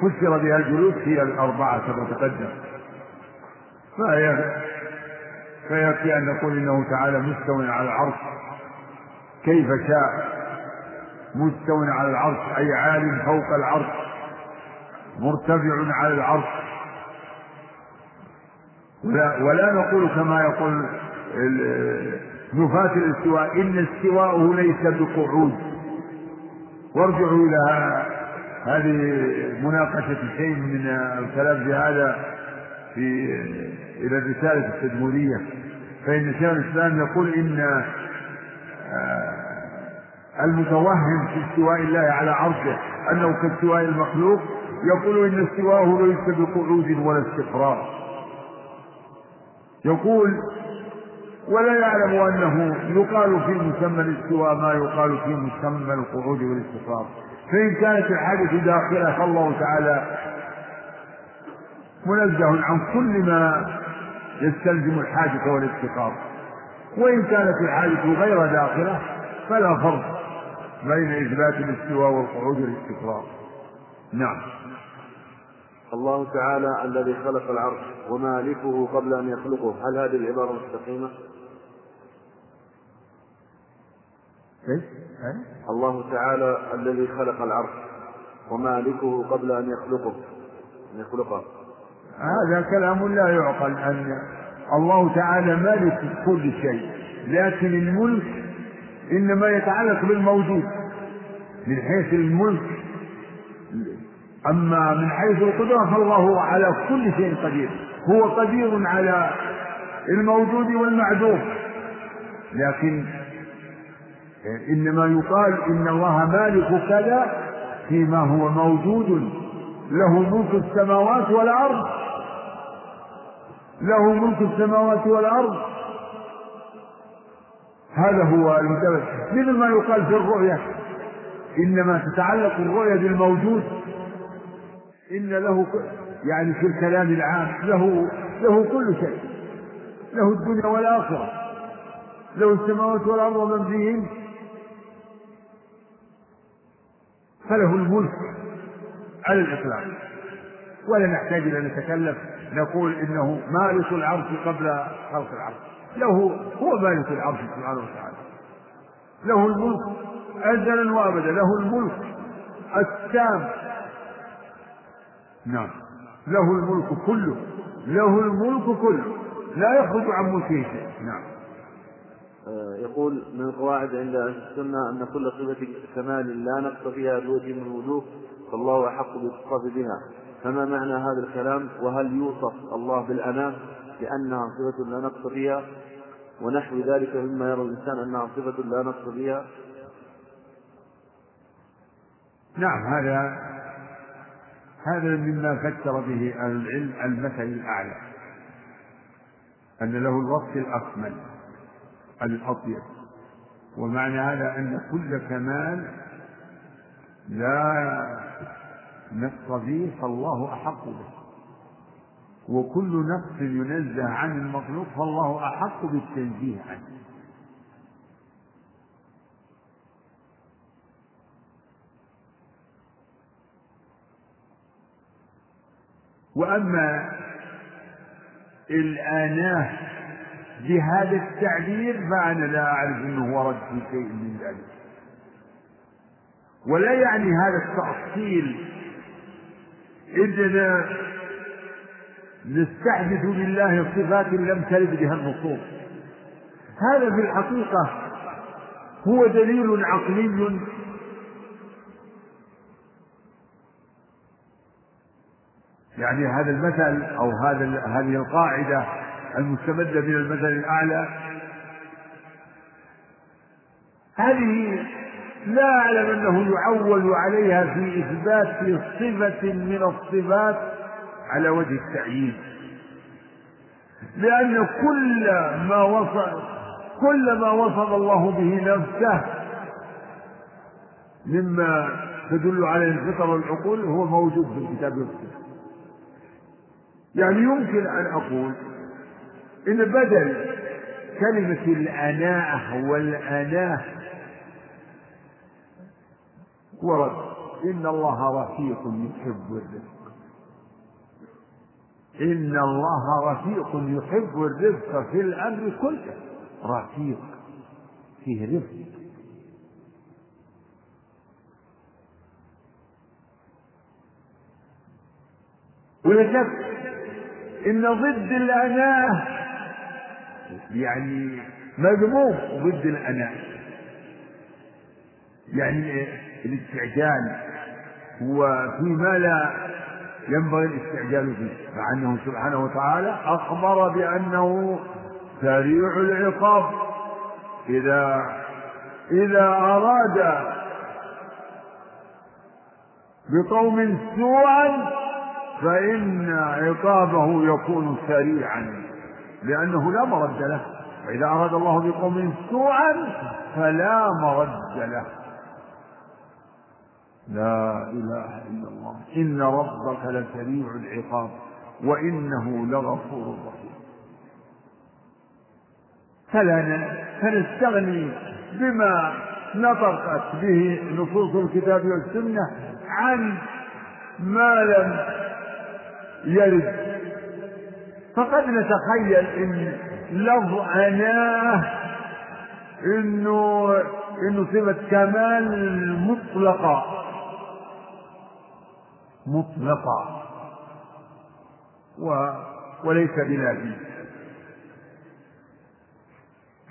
فسر بها الجلوس هي الأربعة كما تقدم. فيكفي أن نقول إنه تعالى مستو على العرش. كيف شاء مستو على العرش أي عال فوق العرش مرتفع على العرش. ولا, ولا نقول كما يقول نفاة الاستواء إن استواءه ليس بقعود. وارجعوا إلى هذه مناقشة شيء من الكلام في هذا في إلى الرسالة التدمرية. فإن شيخ الإسلام يقول إن المتوهم في استواء الله على عرشه أنه كاستواء المخلوق يقول إن استواءه ليس بقعود ولا استقرار. يقول ولا يعلم أنه يقال في مسمى الاستواء ما يقال في مسمى القعود والاستقرار. فإن كانت الحاجة داخلة فالله تعالى منزه عن كل ما يستلزم الحاجة والافتقار وإن كانت الحاجة غير داخلة فلا فرق بين إثبات الاستواء والقعود والاستقرار. نعم. الله تعالى الذي خلق العرش ومالكه قبل أن يخلقه. هل هذه العبارة مستقيمة؟ الله تعالى الذي خلق العرش ومالكه قبل أن يخلقه. أن يخلقه. هذا كلام لا يعقل أن الله تعالى مالك كل شيء لكن الملك إنما يتعلق بالموجود. من حيث الملك أما من حيث القدرة فالله على كل شيء قدير. هو قدير على الموجود والمعدوم. لكن إنما يقال إن الله مالك كذا فيما هو موجود. له ملك السماوات والأرض. له ملك السماوات والأرض. هذا هو المدرس مثل ما يقال في الرؤية. إنما تتعلق الرؤية بالموجود. إن له يعني في الكلام العام له له كل شيء. له الدنيا والآخرة. له السماوات والأرض ومن فيهن. فله الملك على الإطلاق. ولا نحتاج إلى نتكلف نقول إنه مالك العرش قبل خلق العرش. له هو مالك العرش سبحانه وتعالى. له الملك أزلا وأبدا. له الملك التام. نعم. له الملك كله. له الملك كله. لا يخرج عن ملكه شيء. نعم. يقول من القواعد عند أهل السنة أن كل صفة كمال لا نقص فيها بوجه من الوجوه فالله أحق بالإتصاف بها. فما معنى هذا الكلام؟ وهل يوصف الله بالأنام لأنها صفة لا نقص فيها؟ ونحو ذلك مما يرى الإنسان أنها صفة لا نقص فيها؟ نعم هذا هذا مما فسر به أهل العلم المثل الأعلى أن له الوصف الأكمل. الأطيب ومعنى هذا أن كل كمال لا نقص فيه فالله أحق به. وكل نقص ينزه عن المخلوق فالله أحق بالتنزيه عنه. وأما الآناة بهذا التعبير فأنا لا أعرف أنه ورد في شيء من ذلك. ولا يعني هذا التأصيل إننا نستحدث لله صفات لم ترد بها النصوص. هذا في الحقيقة هو دليل عقلي يعني هذا المثل أو هذا هذه القاعدة المستمدة من المثل الأعلى. هذه لا أعلم أنه يعول عليها في إثبات صفة من الصفات على وجه التعيين لأن كل ما وصف كل ما وصف الله به نفسه مما تدل عليه الفطر والعقول هو موجود في الكتاب والسنة. يعني يمكن أن أقول إن بدل كلمة الأناءة والأناة ورد إن الله رفيق يحب الرفق إن الله رفيق يحب الرفق في الأمر كله. رفيق فيه رفق ولا شك إن ضد الأناة يعني مذموم ضد الأناة يعني الاستعجال هو فيما لا ينبغي الاستعجال فيه مع أنه سبحانه وتعالى أخبر بأنه سريع العقاب. إذا إذا أراد بقوم سوءا فإن عقابه يكون سريعا. لأنه لا مرد له. وإذا أراد الله بقوم سوءا فلا مرد له. لا إله إلا الله. إن ربك لسريع العقاب وإنه لغفور رحيم. فلا فنستغني بما نطقت به نصوص الكتاب والسنة عن ما لم يرد فقد نتخيل إن لفظ اناه إنه إنه صفة كمال مطلقة. مطلقة. و وليس بلازم.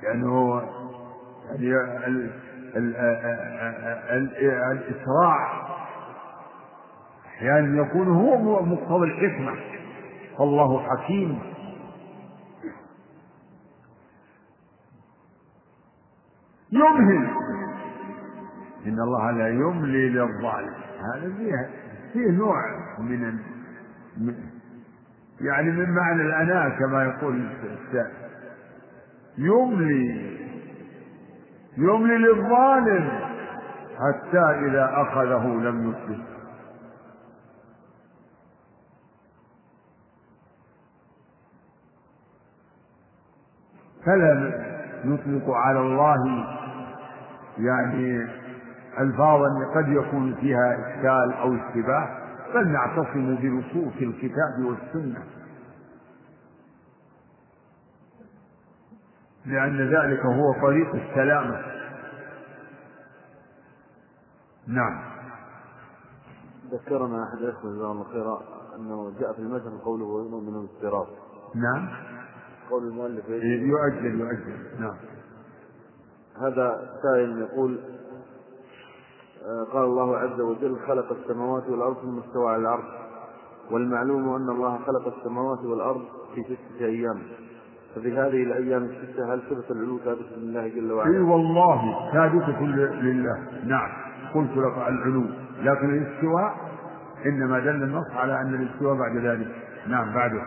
لأنه يعني ال ال ال الإسراع أحيانا يكون هو مقتضى الحكمة. فالله حكيم. يمهل. إن الله لا يملي للظالم. هذا فيه فيه نوع من يعني من معنى الأناة كما يقول يملي. يملي للظالم حتى إذا أخذه لم يفلت فلا نطلق على الله يعني ألفاظا قد يكون فيها إشكال أو اشتباه بل نعتصم بنصوص الكتاب والسنة. لأن ذلك هو طريق السلامة. نعم. ذكرنا أحد الإخوة جزاه الله خيرا أنه جاء في المثل قوله ويؤمن من الاضطراب نعم. قول المؤلف يؤجل يؤجل. نعم. هذا سائل يقول آه، قال الله عز وجل خلق السماوات والأرض ثم استوى على العرش. والمعلوم أن الله خلق السماوات والأرض في ستة أيام. ففي هذه الأيام الستة هل صفة العلو ثابتة لله جل وعلا؟ إي والله ثابتة لله. نعم. قلت لك العلو. لكن الاستواء إنما دل النص على أن الاستواء بعد ذلك. نعم بعده.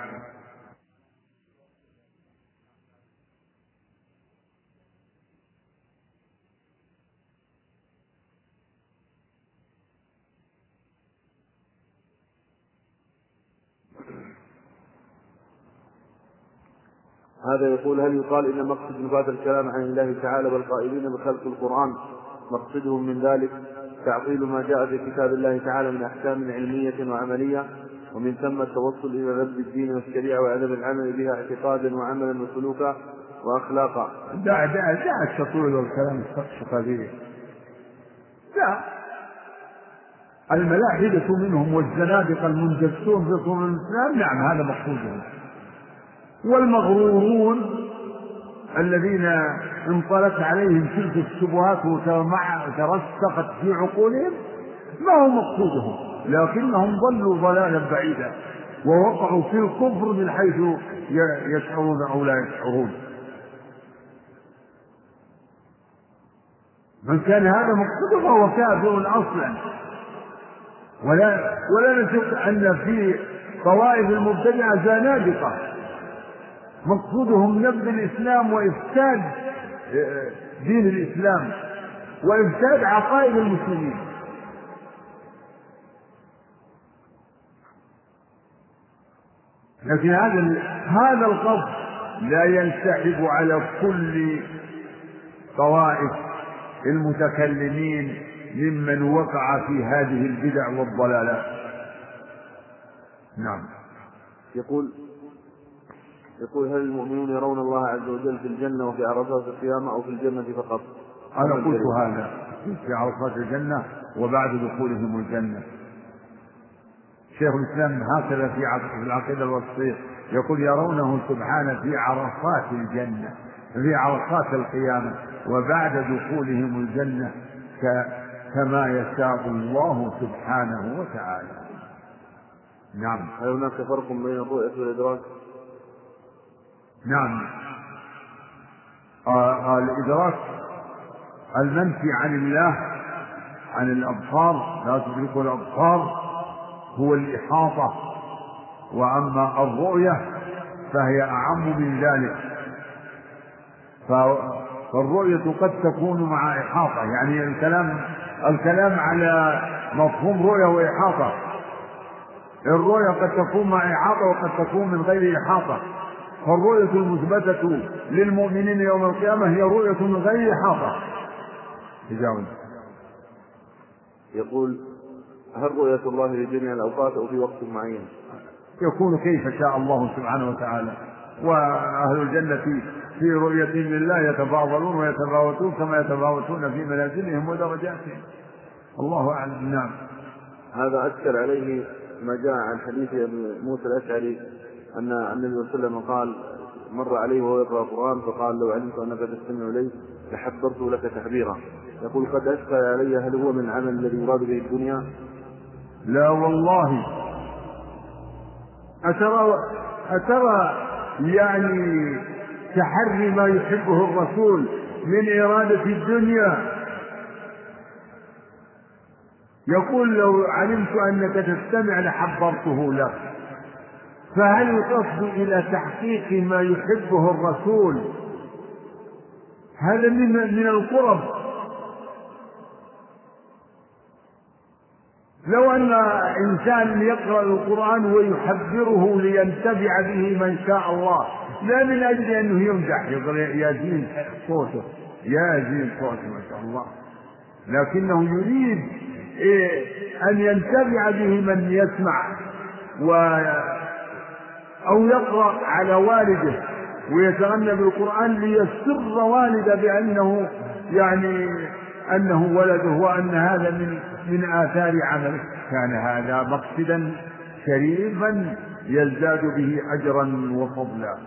هذا يقول هل يقال إن مقصد هذا الكلام عن الله تعالى والقائلين بخلق القرآن مقصدهم من ذلك تعطيل ما جاء في كتاب الله تعالى من أحكام علمية وعملية ومن ثم التوصل إلى رد الدين والشريعة وعدم العمل بها اعتقادا وعملا وسلوكا وأخلاقا. دع دع دع التطويل والكلام به. لا الملاحدة منهم والزنادقة المنجسون في صور الإسلام نعم هذا مقصودهم والمغرورون الذين انطلت عليهم تلك الشبهات وترسخت في عقولهم ما هو مقصودهم؟ لكنهم ضلوا ضلالا بعيدا ووقعوا في الكفر من حيث يشعرون أو لا يشعرون. من كان هذا مقصوده فهو كافر أصلا. ولا ولا نشك أن في طوائف المبتدعة زنادقة. مقصودهم نبذ الإسلام وإفساد آه، دين الإسلام وإفساد عقائد المسلمين. لكن هذا هذا القصد لا ينسحب على كل طوائف المتكلمين ممن وقع في هذه البدع والضلالات نعم. يقول يقول هل المؤمنون يرون الله عز وجل في الجنة وفي عرفات القيامة أو في الجنة فقط؟ أنا قلت هذا. في عرفات الجنة وبعد دخولهم الجنة. شيخ الإسلام هكذا في العقيدة الوصفية يقول يرونه سبحانه في عرفات الجنة في عرفات القيامة وبعد دخولهم الجنة كما يشاء الله سبحانه وتعالى. نعم. هل هناك فرق بين الرؤية والإدراك؟ نعم. آه الإدراك المنفي عن الله عن الأبصار لا تدركه الأبصار هو الإحاطة. وأما الرؤية فهي أعم من ذلك. فالرؤية قد تكون مع إحاطة. يعني الكلام الكلام على مفهوم رؤية وإحاطة. الرؤية قد تكون مع إحاطة وقد تكون من غير إحاطة. فالرؤية المثبتة للمؤمنين يوم القيامة هي رؤية من غير تجاوز يقول هل رؤية الله لجميع الأوقات أو في وقت معين؟ يكون كيف شاء الله سبحانه وتعالى. وأهل الجنة في رؤية لله يتفاضلون ويتفاوتون كما يتفاوتون في منازلهم ودرجاتهم. الله أعلم. نعم. هذا أشكل عليه ما جاء عن حديث أبي موسى الأشعري أن النبي صلى الله عليه وسلم قال مر عليه وهو يقرأ القرآن فقال لو علمت أنك تستمع إلي لحبرت لك تحبيرا. يقول قد أشكل علي هل هو من عمل الذي يراد به الدنيا؟ لا والله. أترى أترى يعني تحري ما يحبه الرسول من إرادة الدنيا؟ يقول لو علمت أنك تستمع لحبرته لك فهل القصد إلى تحقيق ما يحبه الرسول؟ هذا من من القرب. لو أن إنسان يقرأ القرآن ويحذره لينتفع به من شاء الله لا من أجل أنه يمدح زين صوته يا زين صوته ما شاء الله. لكنه يريد إيه أن ينتفع به من يسمع و أو يقرأ على والده ويتغنى بالقرآن ليسر والده بأنه يعني أنه ولده وأن هذا من من آثار عمله. كان هذا مقصدا شريفا يزداد به أجرا وفضلا.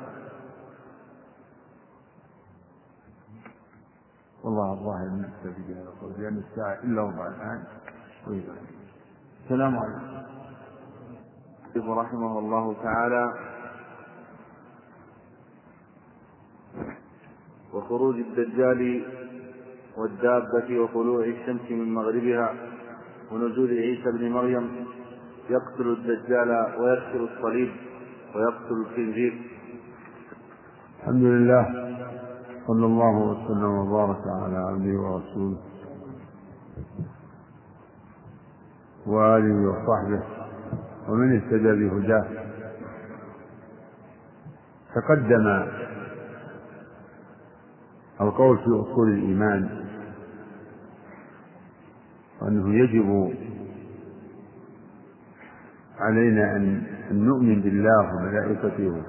والله الظاهر بهذا القول لأن الساعة إلا ربع الآن. السلام عليكم. رحمه الله تعالى وخروج الدجال والدابة وطلوع الشمس من مغربها ونزول عيسى بن مريم يقتل الدجال ويكسر الصليب ويقتل الخنزير. الحمد لله. صلى الله وسلم وبارك على عبده ورسوله. وآله وصحبه. ومن اهتدى بهداه. تقدم القول في أصول الإيمان وأنه يجب علينا أن نؤمن بالله وملائكته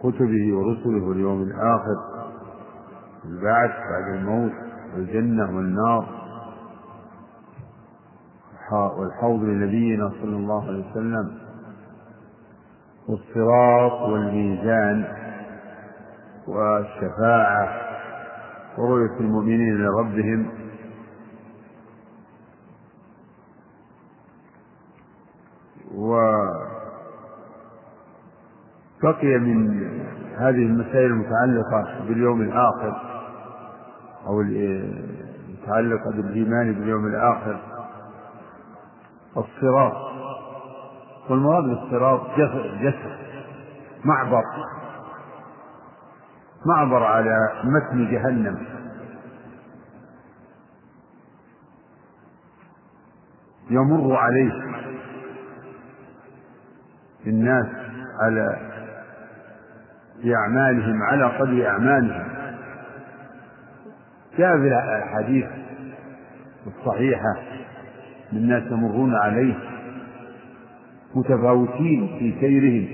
كتبه ورسله واليوم الآخر البعث بعد الموت والجنة والنار. والحوض لنبينا صلى الله عليه وسلم والصراط والميزان والشفاعة ورؤية المؤمنين لربهم. وبقي من هذه المسائل المتعلقة باليوم الآخر أو المتعلقة بالإيمان باليوم الآخر الصراط. والمراد بالصراط جسر معبر. معبر على متن جهنم. يمر عليه الناس على بأعمالهم على قدر أعمالهم. جاء في الأحاديث الصحيحة الناس يمرون عليه متفاوتين في سيرهم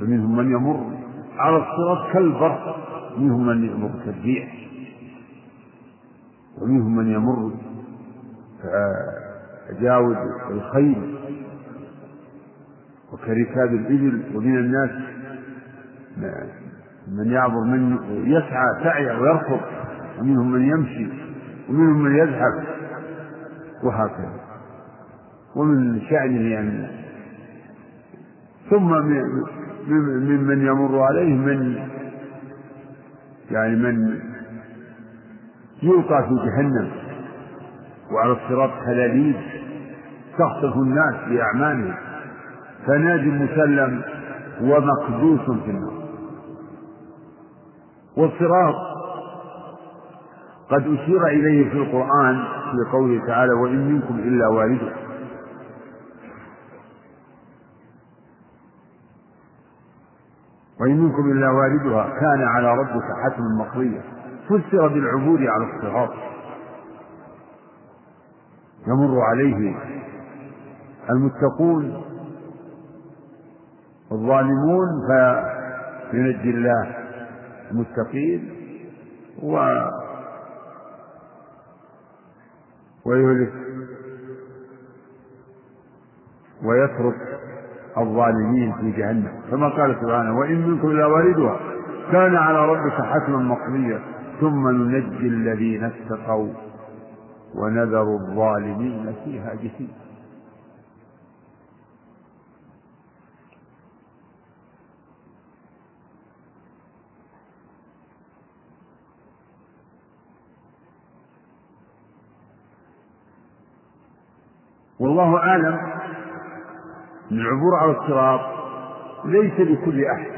فمنهم من يمر على الصراط كالبرق منهم من يمر كالريح ومنهم من يمر تجاوز الخيل وكركاب الإبل ومن الناس من يعبر من يسعى سعيا ويركض ومنهم من يمشي ومنهم من يذهب وهكذا. ومن شأنه يعني. ثم ممن يمر عليه من يعني من يلقى في جهنم وعلى الصراط حلاليب تخطف الناس بأعمالهم. فناد مسلم ومقدوس في النار. والصراط قد أشير إليه في القرآن في قوله تعالى وإن منكم إلا والده وإن منكم إلا واردها كان على ربك حتما مقضيا فسر بالعبور على الصراط. يمر عليه المتقون الظالمون فينجي الله المتقين. و ويهلك ويترك الظالمين في جهنم. كما قال سبحانه وإن منكم إلا واردها كان على ربك حتما مقضيا ثم ننجي الذين اتقوا ونذر الظالمين فيها جثيا والله أعلم أن العبور على الصراط ليس لكل أحد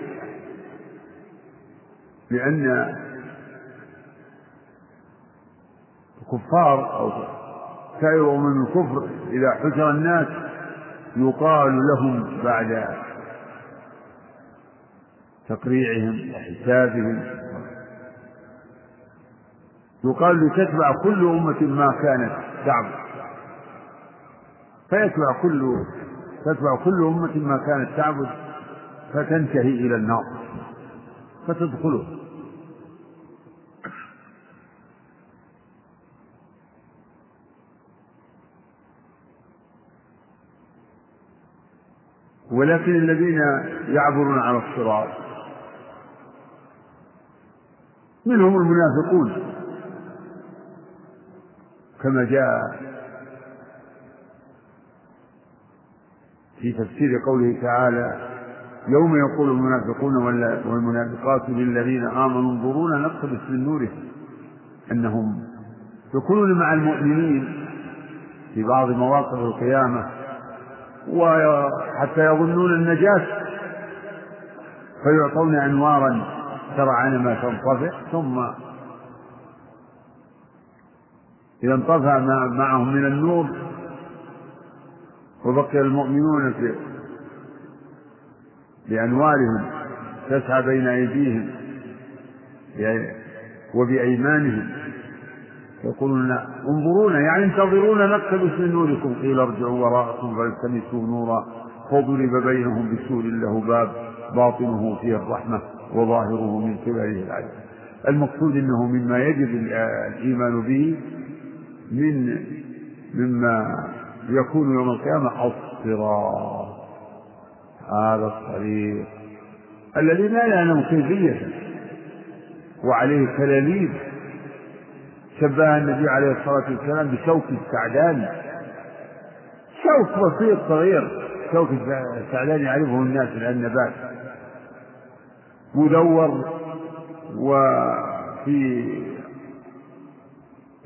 لأن الكفار أو سائر من الكفر إذا حشر الناس يقال لهم بعد تقريعهم وحسابهم. يقال لتتبع كل أمة ما كانت تعبد فيتبع كل تتبع كل أمة ما كانت تعبد فتنتهي إلى النار فتدخله. ولكن الذين يعبرون على الصراط منهم المنافقون كما جاء في تفسير قوله تعالى يوم يقول المنافقون والمنافقات للذين آمنوا انظرونا نقتبس من نورهم أنهم يكونون مع المؤمنين في بعض مواقف القيامة وحتى يظنون النجاة فيعطون أنوارا ترعى ما تنطفئ ثم إذا انطفى معهم من النور وبقي المؤمنون في بأنوارهم تسعى بين أيديهم وبأيمانهم. يقولون انظرونا يعني انتظرونا نقتبس من نوركم. قيل ارجعوا وراءكم فالتمسوا نورا. فضرب بينهم بسور له باب باطنه فيه الرحمة وظاهره من قبله العدل المقصود إنه مما يجب الإيمان به من مما يكون يوم القيامة الصراط هذا الطريق. الذي لا يعلم كيفيته وعليه كلاليب شبه النبي عليه الصلاة والسلام بشوك السعدان. شوك بسيط صغير. شوك السعدان يعرفه الناس من النبات مدور. وفي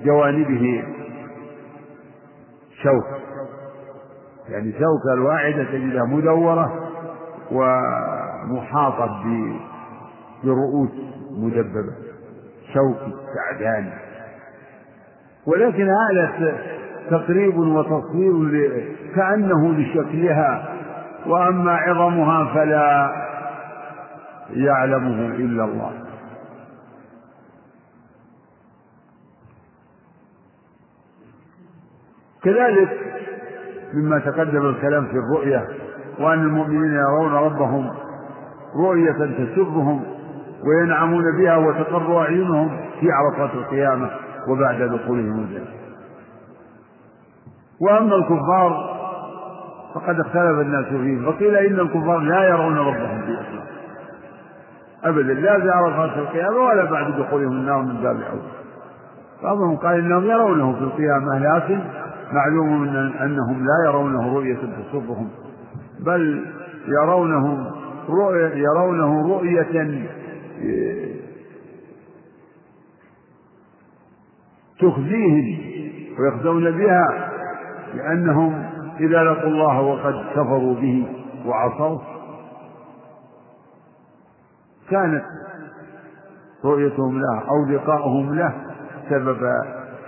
جوانبه شوك. يعني شوكة الواحدة تجدها مدورة ومحاطة برؤوس مدببة. شوك السعدان ولكن هذا تقريب وتصوير كأنه لشكلها وأما عظمها فلا يعلمه إلا الله. كذلك مما تقدم الكلام في الرؤية وأن المؤمنين يرون ربهم رؤية تسرهم وينعمون بها وتقر أعينهم في عرفات القيامة وبعد دخولهم الجنة. وأما الكفار فقد اختلف الناس فيه فقيل إن الكفار لا يرون ربهم في الإسلام أبدا لا في عرفات القيامة ولا بعد دخولهم النار من باب أول. بعضهم قال إنهم يرونه في القيامة لكن معلوم أنهم لا يرونه رؤية تسرهم بل يرونه رؤية يرونه رؤية تخزيهم ويخزون بها لأنهم إذا لقوا الله وقد كفروا به وعصوا كانت رؤيتهم له أو لقاؤهم له سبب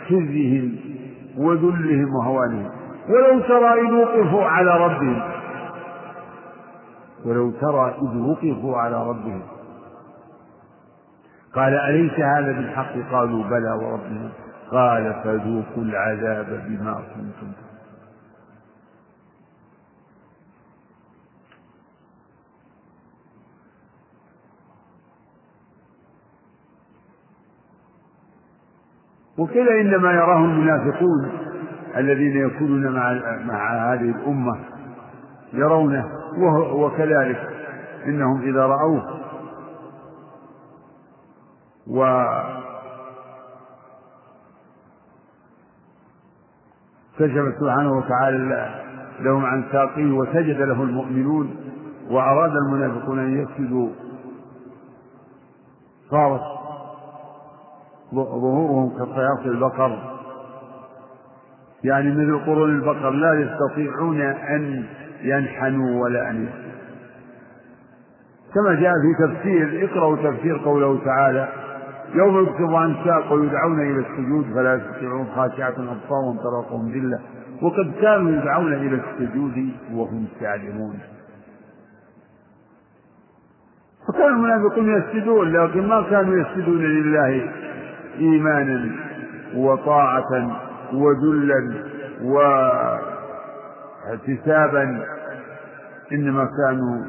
خزيهم وذلهم وهوانهم. ولو ترى إذ وقفوا على ربهم. ولو ترى إذ وقفوا على ربهم. قال أليس هذا بالحق؟ قالوا بلى وربنا. قال فذوقوا العذاب بما كنتم وكذا إنما يراه المنافقون الذين يكونون مع مع هذه الأمة يرونه وكذلك إنهم إذا رأوه و كشف سبحانه وتعالى لهم عن ساقيه وسجد له المؤمنون وأراد المنافقون أن يسجدوا. صارت ظهورهم كصياص البقر. يعني مثل قرون البقر لا يستطيعون أن ينحنوا ولا أن كما جاء في تفسير اقرأوا تفسير قوله تعالى يوم يكتب عن ساق ويدعون إلى السجود فلا يستطيعون خاشعة أبصارهم تراقهم ذلة. وقد كانوا يدعون إلى السجود وهم سالمون. فكان المنافقون يسجدون لكن ما كانوا يسجدون لله. إيمانا وطاعة وذلا واحتسابا إنما كانوا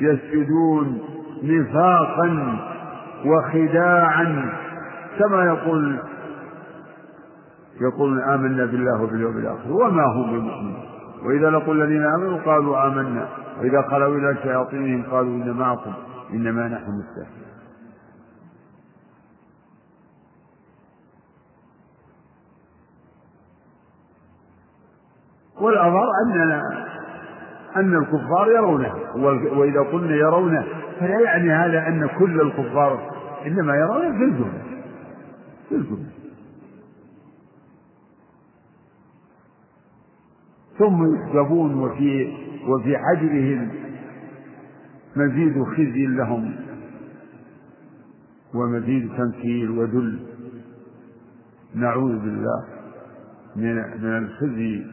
يسجدون نفاقا وخداعا كما يقول يقول آمنا بالله وباليوم الآخر وما هم بمؤمنين. وإذا لقوا الذين آمنوا قالوا آمنا وإذا خلوا إلى شياطينهم قالوا إن معكم إنما نحن مستهزئون والأظهر أننا أن الكفار يرونه وإذا قلنا يرونه فلا يعني هذا أن كل الكفار إنما يرونه في الجملة في الجملة ثم يحجبون وفي وفي حجرهم مزيد خزي لهم ومزيد تنكيل وذل. نعوذ بالله من من الخزي.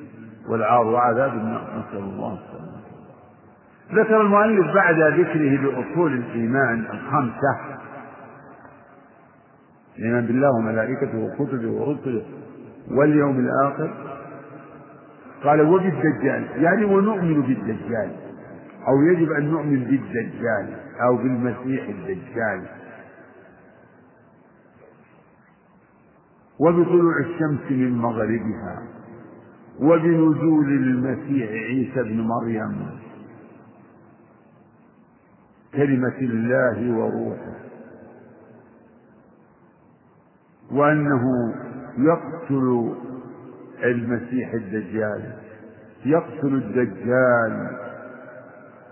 والعار وعذاب النار. نسأل الله السلامة. ذكر المؤلف بعد ذكره لأصول الإيمان الخمسة. الإيمان بالله وملائكته وكتبه ورسله واليوم الآخر. قال وبالدجال يعني ونؤمن بالدجال أو يجب أن نؤمن بالدجال أو بالمسيح الدجال. وبطلوع الشمس من مغربها. وبنزول المسيح عيسى ابن مريم. كلمة الله وروحه. وأنه يقتل المسيح الدجال. يقتل الدجال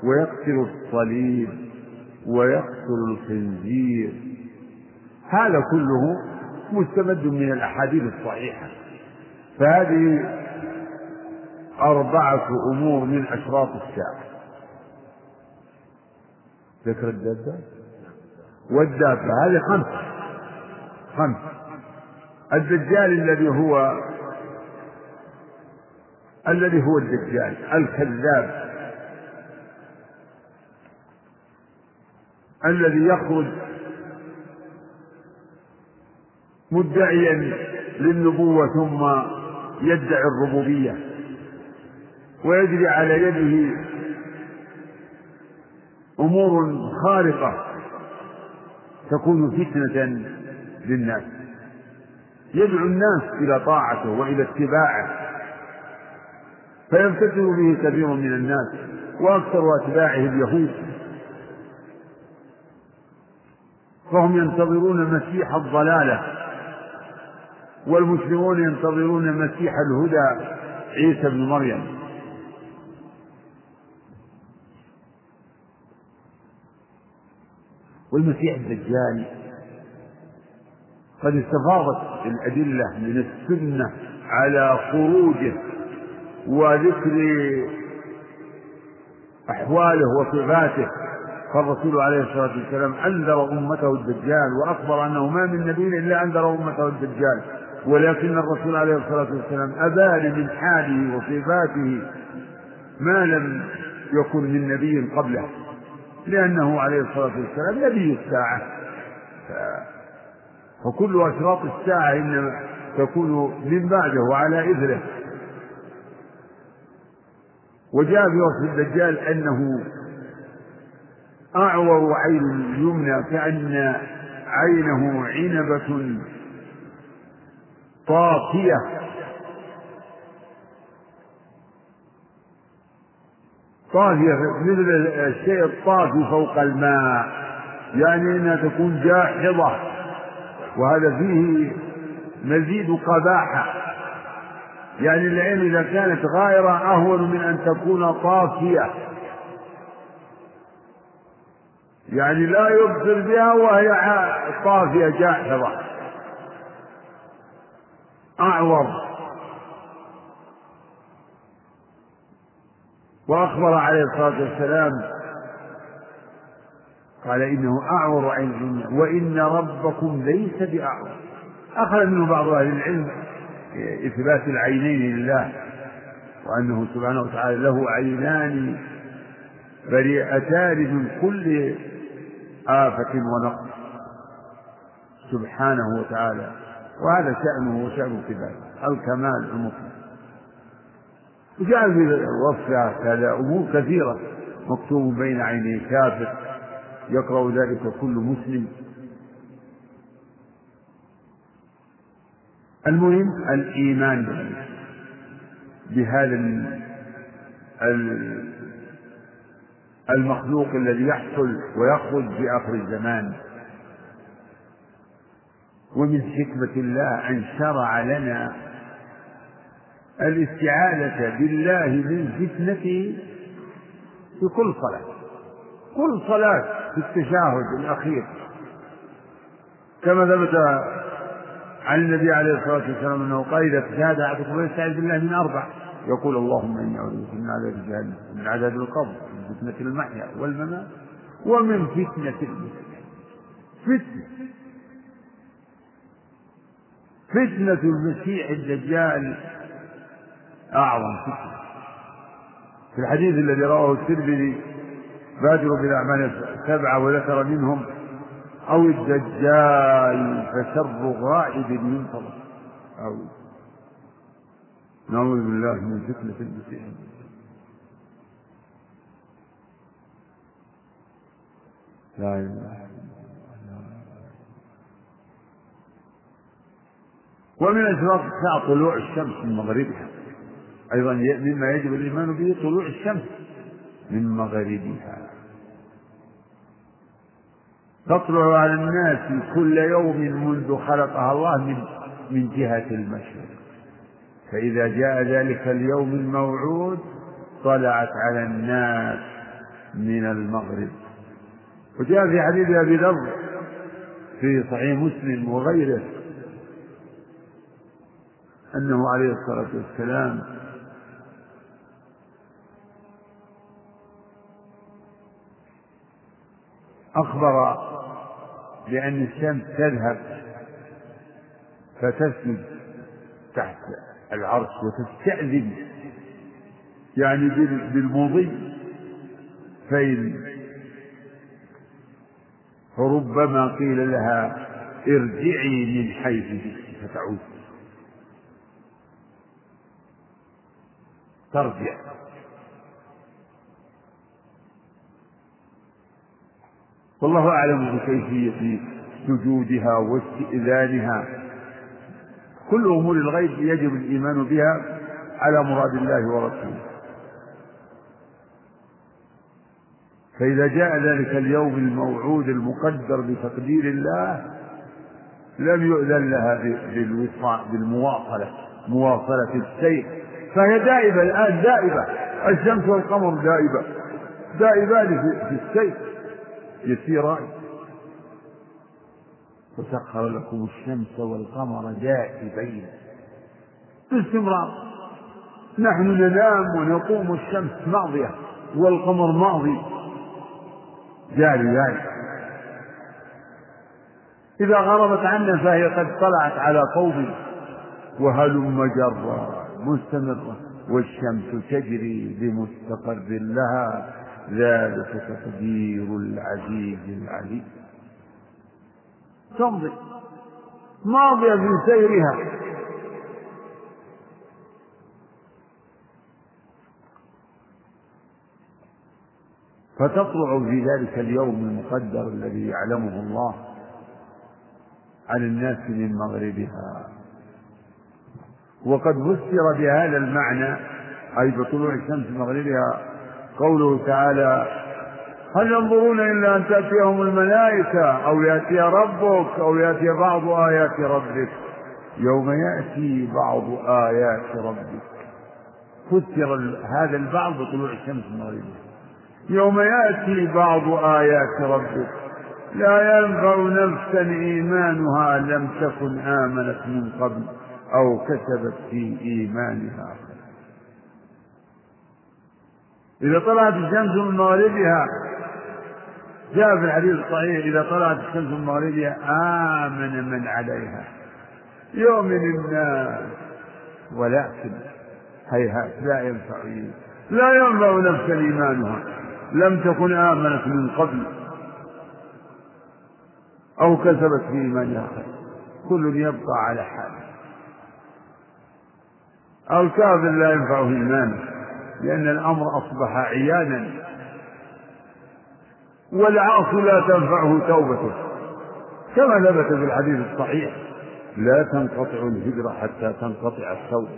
ويقتل الصليب ويقتل الخنزير. هذا كله مستمد من الأحاديث الصحيحة. فهذه أربعة أمور من أشراط الساعة ذكر الدابة؟ والدابة هذه خمس. خمس. الدجال الذي هو الذي هو الدجال الكذاب. الذي يخرج مدعيا للنبوة ثم يدعي الربوبية. ويجري على يده أمور خارقة تكون فتنة للناس. يدعو الناس إلى طاعته وإلى اتباعه فيفتتن به كثير من الناس وأكثر أتباعه اليهود. فهم ينتظرون مسيح الضلالة والمسلمون ينتظرون مسيح الهدى عيسى بن مريم. والمسيح الدجال. قد استفاضت الأدلة من السنة على خروجه وذكر أحواله وصفاته. فالرسول عليه الصلاة والسلام أنذر أمته الدجال وأخبر أنه ما من نبي إلا أنذر أمته الدجال. ولكن الرسول عليه الصلاة والسلام أبان من حاله وصفاته ما لم يكن من نبي قبله. لأنه عليه الصلاة والسلام نبي الساعة. فكل أشراط الساعة إنما تكون من بعده وعلى إثره وجاء في وصف الدجال أنه أعور عين يمنى كأن عينه عنبة طافية طافية مثل الشيء الطافي فوق الماء يعني إنها تكون جاحظة. وهذا فيه مزيد قباحة. يعني العين إذا كانت غائرة أهون من أن تكون طافية. يعني لا يبصر بها وهي طافية جاحظة. أعور وأخبر عليه الصلاة والسلام قال إنه أعور عين وإن ربكم ليس بأعور. أخذ منه بعض أهل العلم إثبات العينين لله وأنه سبحانه وتعالى له عينان بريئتان من كل آفة ونقص سبحانه وتعالى. وهذا شأنه وشأن صفاته الكمال المطلق. وجاء في وصفها كذا أمور كثيرة. مكتوب بين عيني كافر يقرأ ذلك كل مسلم. المهم الإيمان بهذا المخلوق الذي يحصل ويخرج في آخر الزمان. ومن حكمة الله أن شرع لنا الاستعاذة بالله من فتنته في كل صلاة. كل صلاة في التشهد الأخير. كما ثبت عن النبي عليه الصلاة والسلام أنه قال إذا تشهد أحدكم فيستعيذ بالله من أربع. يقول اللهم إني أعوذ بك من عذاب جهنم من عذاب القبر من فتنة المحيا والممات ومن فتنة المسلم فتنة. فتنة المسيح الدجال أعظم فتنة في الحديث الذي رواه الترمذي بادروا بالأعمال سبعة وذكر منهم أو الدجال فشر غائب ينتظر أو نعوذ بالله من فتنة المسيح. لا إله ومن أشراط الساعة طلوع الشمس من مغربها. أيضا مما يجب الإيمان به طلوع الشمس من مغربها. تطلع على الناس كل يوم منذ خلقها الله من من جهة المشرق. فإذا جاء ذلك اليوم الموعود طلعت على الناس من المغرب. وجاء في حديث أبي ذر في صحيح مسلم وغيره أنه عليه الصلاة والسلام أخبر بأن الشمس تذهب فتسجد تحت العرش وتستأذن يعني بالمضي فإن فربما قيل لها ارجعي من حيث فتعود. ترجع. والله أعلم بكيفية سجودها واستئذانها. كل أمور الغيب يجب الإيمان بها على مراد الله ورسوله. فإذا جاء ذلك اليوم الموعود المقدر بتقدير الله لم يؤذن لها بالمواصلة مواصلة السير. فهي دائبة الآن دائبة الشمس والقمر دائبة دائبان في السير. يسيران وسخر لكم الشمس والقمر دائبين. باستمرار. نحن ننام ونقوم الشمس ماضية والقمر ماضي. جاري جاري. إذا غربت عنا فهي قد طلعت على قوم وهلم جرا مستمرة والشمس تجري بمستقر لها ذلك تقدير العزيز العليم. تمضي. ماضية في سيرها. فتطلع في ذلك اليوم المقدر الذي يعلمه الله على الناس من مغربها. وقد فسر بهذا المعنى أي بطلوع الشمس من مغربها قوله تعالى هل ينظرون إلا أن تأتيهم الملائكة أو يأتي ربك أو يأتي بعض آيات ربك؟ يوم يأتي بعض آيات ربك. فسر هذا البعض بطلوع الشمس من مغربها يوم يأتي بعض آيات ربك. لا ينفع نفسا إيمانها لم تكن آمنت من قبل أو كسبت في إيمانها. إذا طلعت الشمس من مغربها جاء في الحديث الصحيح إذا طلعت الشمس من مغربها آمن من عليها. يؤمن الناس ولكن هيهات لا ينفع لا ينفع نفسا إيمانها. لم تكن آمنت من قبل أو كسبت في إيمانها خير كل يبقى على حاله. الكافر لا ينفعه إيمانه. لأن الأمر أصبح عيانا. والعاصي لا تنفعه توبته. كما ثبت في الحديث الصحيح لا تنقطع الهجرة حتى تنقطع التوبة.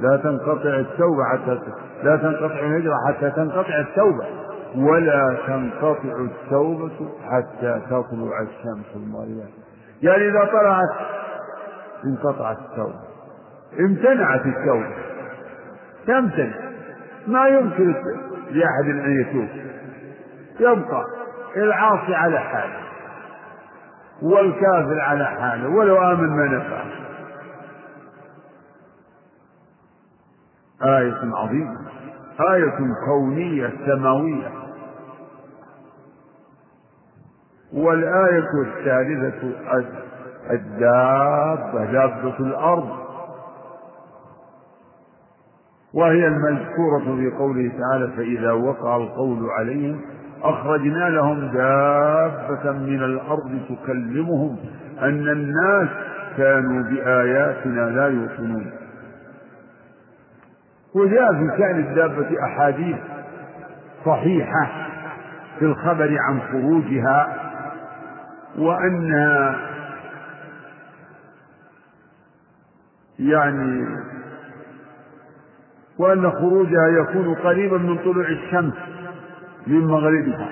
لا تنقطع التوبة حتى لا تنقطع الهجرة حتى تنقطع التوبة. ولا تنقطع التوبة حتى تطلع الشمس المغربية يعني إذا طلعت انقطعت التوبة. امتنعت التوبة. تمتنع. ما يمكن لأحد أن يتوب. يبقى العاصي على حاله والكافر على حاله ولو آمن ما نفعه آية عظيمة. آية كونية سماوية. والآية الثالثة الدابة دابة الأرض. وهي المذكورة في قوله تعالى فإذا وقع القول عليهم أخرجنا لهم دابة من الأرض تكلمهم أن الناس كانوا بآياتنا لا يوقنون وجاء في شأن الدابة أحاديث صحيحة في الخبر عن خروجها وأنها يعني وأن خروجها يكون قريبا من طلوع الشمس من مغربها.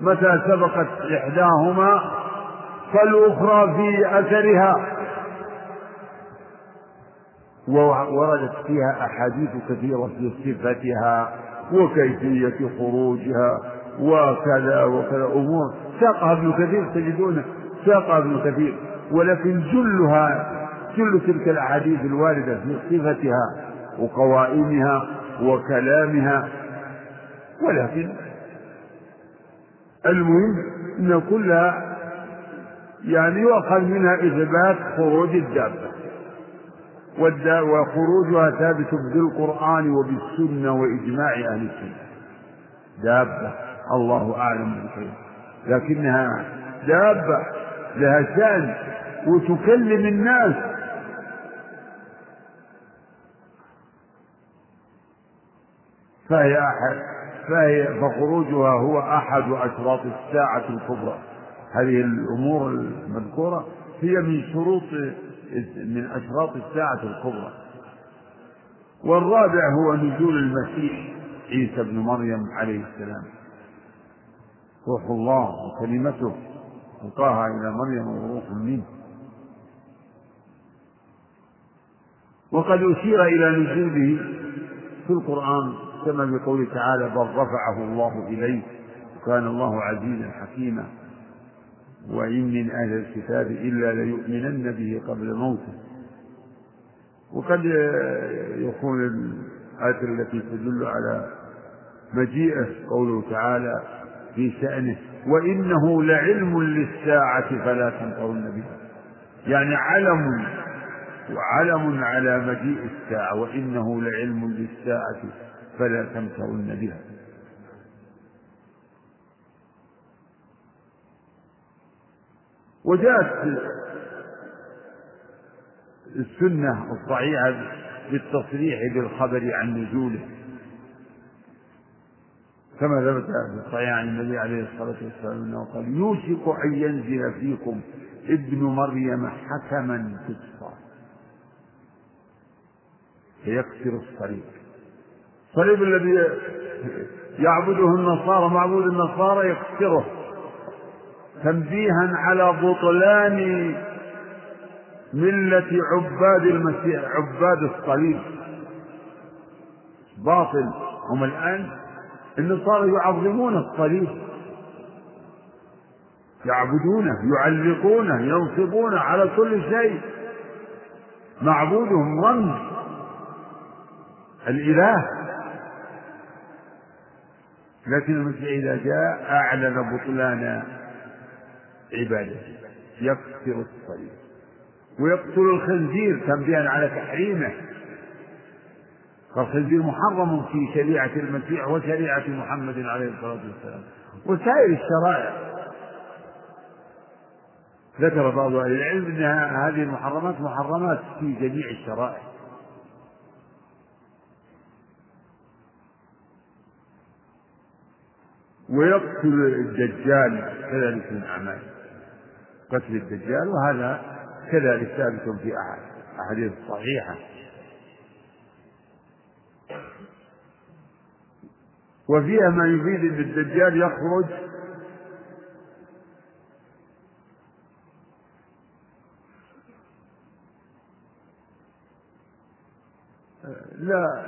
متى سبقت إحداهما فالأخرى في أثرها. ووردت فيها أحاديث كثيرة في صفتها وكيفية خروجها وكذا وكذا أمور. ساقها ابن كثير تجدون ساقها ابن كثير. ولكن جلها وكل تلك الأحاديث الواردة في صفتها وقوائمها وكلامها ولكن المهم أن كلها يعني يؤخذ منها إثبات خروج الدابة. وخروجها ثابت بالقرآن وبالسنة وإجماع أهل السنة. دابة الله أعلم بخير. لكنها دابة لها شأن وتكلم الناس فهي أحد فهي فخروجها هو أحد أشراط الساعة الكبرى. هذه الأمور المذكورة هي من شروط من أشراط الساعة الكبرى. والرابع هو نزول المسيح عيسى بن مريم عليه السلام. روح الله وكلمته ألقاها إلى مريم وروح منه. وقد أشير إلى نزوله في القرآن كما بقوله تعالى بل رفعه الله إليه وكان الله عزيزا حكيما. وإن من أهل الكتاب إلا ليؤمنن به قبل موته. وقد يكون الآية التي تدل على مجيئه قوله تعالى في شأنه وإنه لعلم للساعة فلا تمترن بها. يعني علم وعلم على مجيء الساعة وإنه لعلم للساعة فلا تمترن بها. وجاءت السنة الصحيحة بالتصريح بالخبر عن نزوله. كما ثبت في الصحيح عن النبي عليه الصلاة والسلام أنه قال يوشك أن ينزل فيكم ابن مريم حكما في الصلاة فيكسر الصليب الصليب الذي يعبده النصارى معبود النصارى يكسره تنبيها على بطلان ملة عباد المسيح عباد الصليب. باطل. هم الآن النصارى يعظمون الصليب. يعبدونه يعلقونه ينصبونه على كل شيء. معبودهم رمز. الإله. لكن المسيح إذا جاء أعلن بطلان عبادته يكسر الصليب ويقتل الخنزير تنبيها على تحريمه. فالخنزير محرم في شريعة المسيح وشريعة محمد عليه الصلاة والسلام. وسائر الشرائع. ذكر بعض أهل العلم أن هذه المحرمات محرمات في جميع الشرائع. ويقتل الدجال كذلك من أعماله قتل الدجال وهذا كذلك ثابت في أحاديث صحيحة. وفيها ما يفيد إن الدجال يخرج لا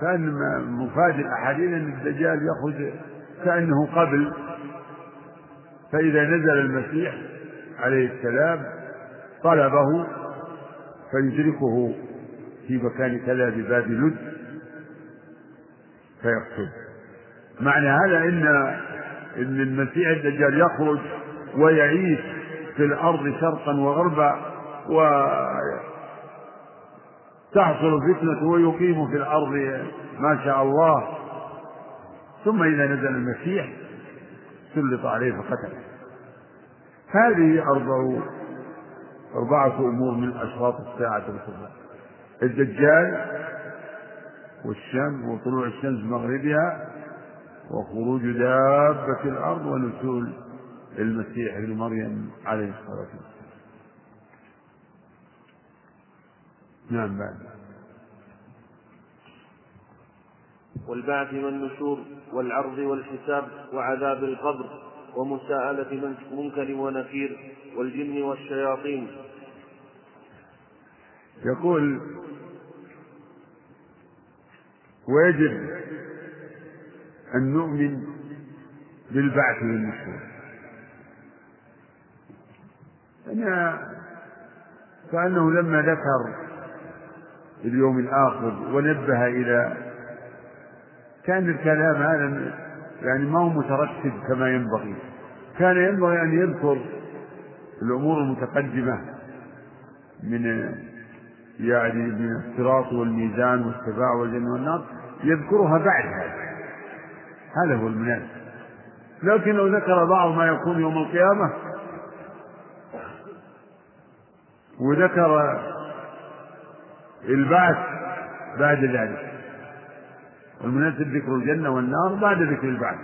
كان مفاد الأحاديث إن الدجال يخرج كأنه قبل فإذا نزل المسيح عليه السلام طلبه فيدركه في مكان كذا بباب لد فيقتله معنى هذا إن إن المسيح الدجال يخرج ويعيش في الأرض شرقا وغربا وتحصل فتنة ويقيم في الأرض ما شاء الله. ثم إذا نزل المسيح سلط عليه فقتله هذه أربع أربعة أمور من أشراط الساعة الكبرى الدجال والشمس وطلوع الشمس مغربها وخروج دابة الأرض ونزول المسيح ابن مريم عليه الصلاة والسلام. نعم بعد. والبعث والنشور والعرض والحساب وعذاب القبر ومساءلة منكر ونكير والجن والشياطين. يقول ويجب أن نؤمن بالبعث والنشور. أنا كأنه لما ذكر اليوم الآخر ونبه إلى كان الكلام هذا يعني ما هو مترتب كما ينبغي. كان ينبغي أن يذكر الأمور المتقدمة من يعني من الصراط والميزان والسباع والجنة والنار يذكرها بعد هذا. هذا هو المناسب لكن لو ذكر بعض ما يكون يوم القيامة وذكر البعث بعد ذلك. والمناسب ذكر الجنة والنار بعد ذكر البعث.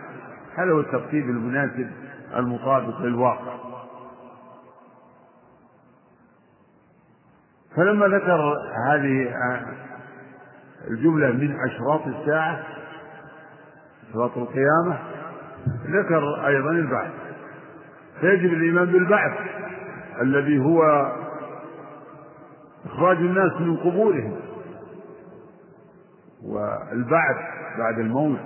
هذا هو الترتيب المناسب المطابق للواقع. فلما ذكر هذه الجملة من أشراط الساعة أشراط القيامة ذكر أيضا البعث. فيجب الإيمان بالبعث الذي هو إخراج الناس من قبورهم. والبعث بعد الموت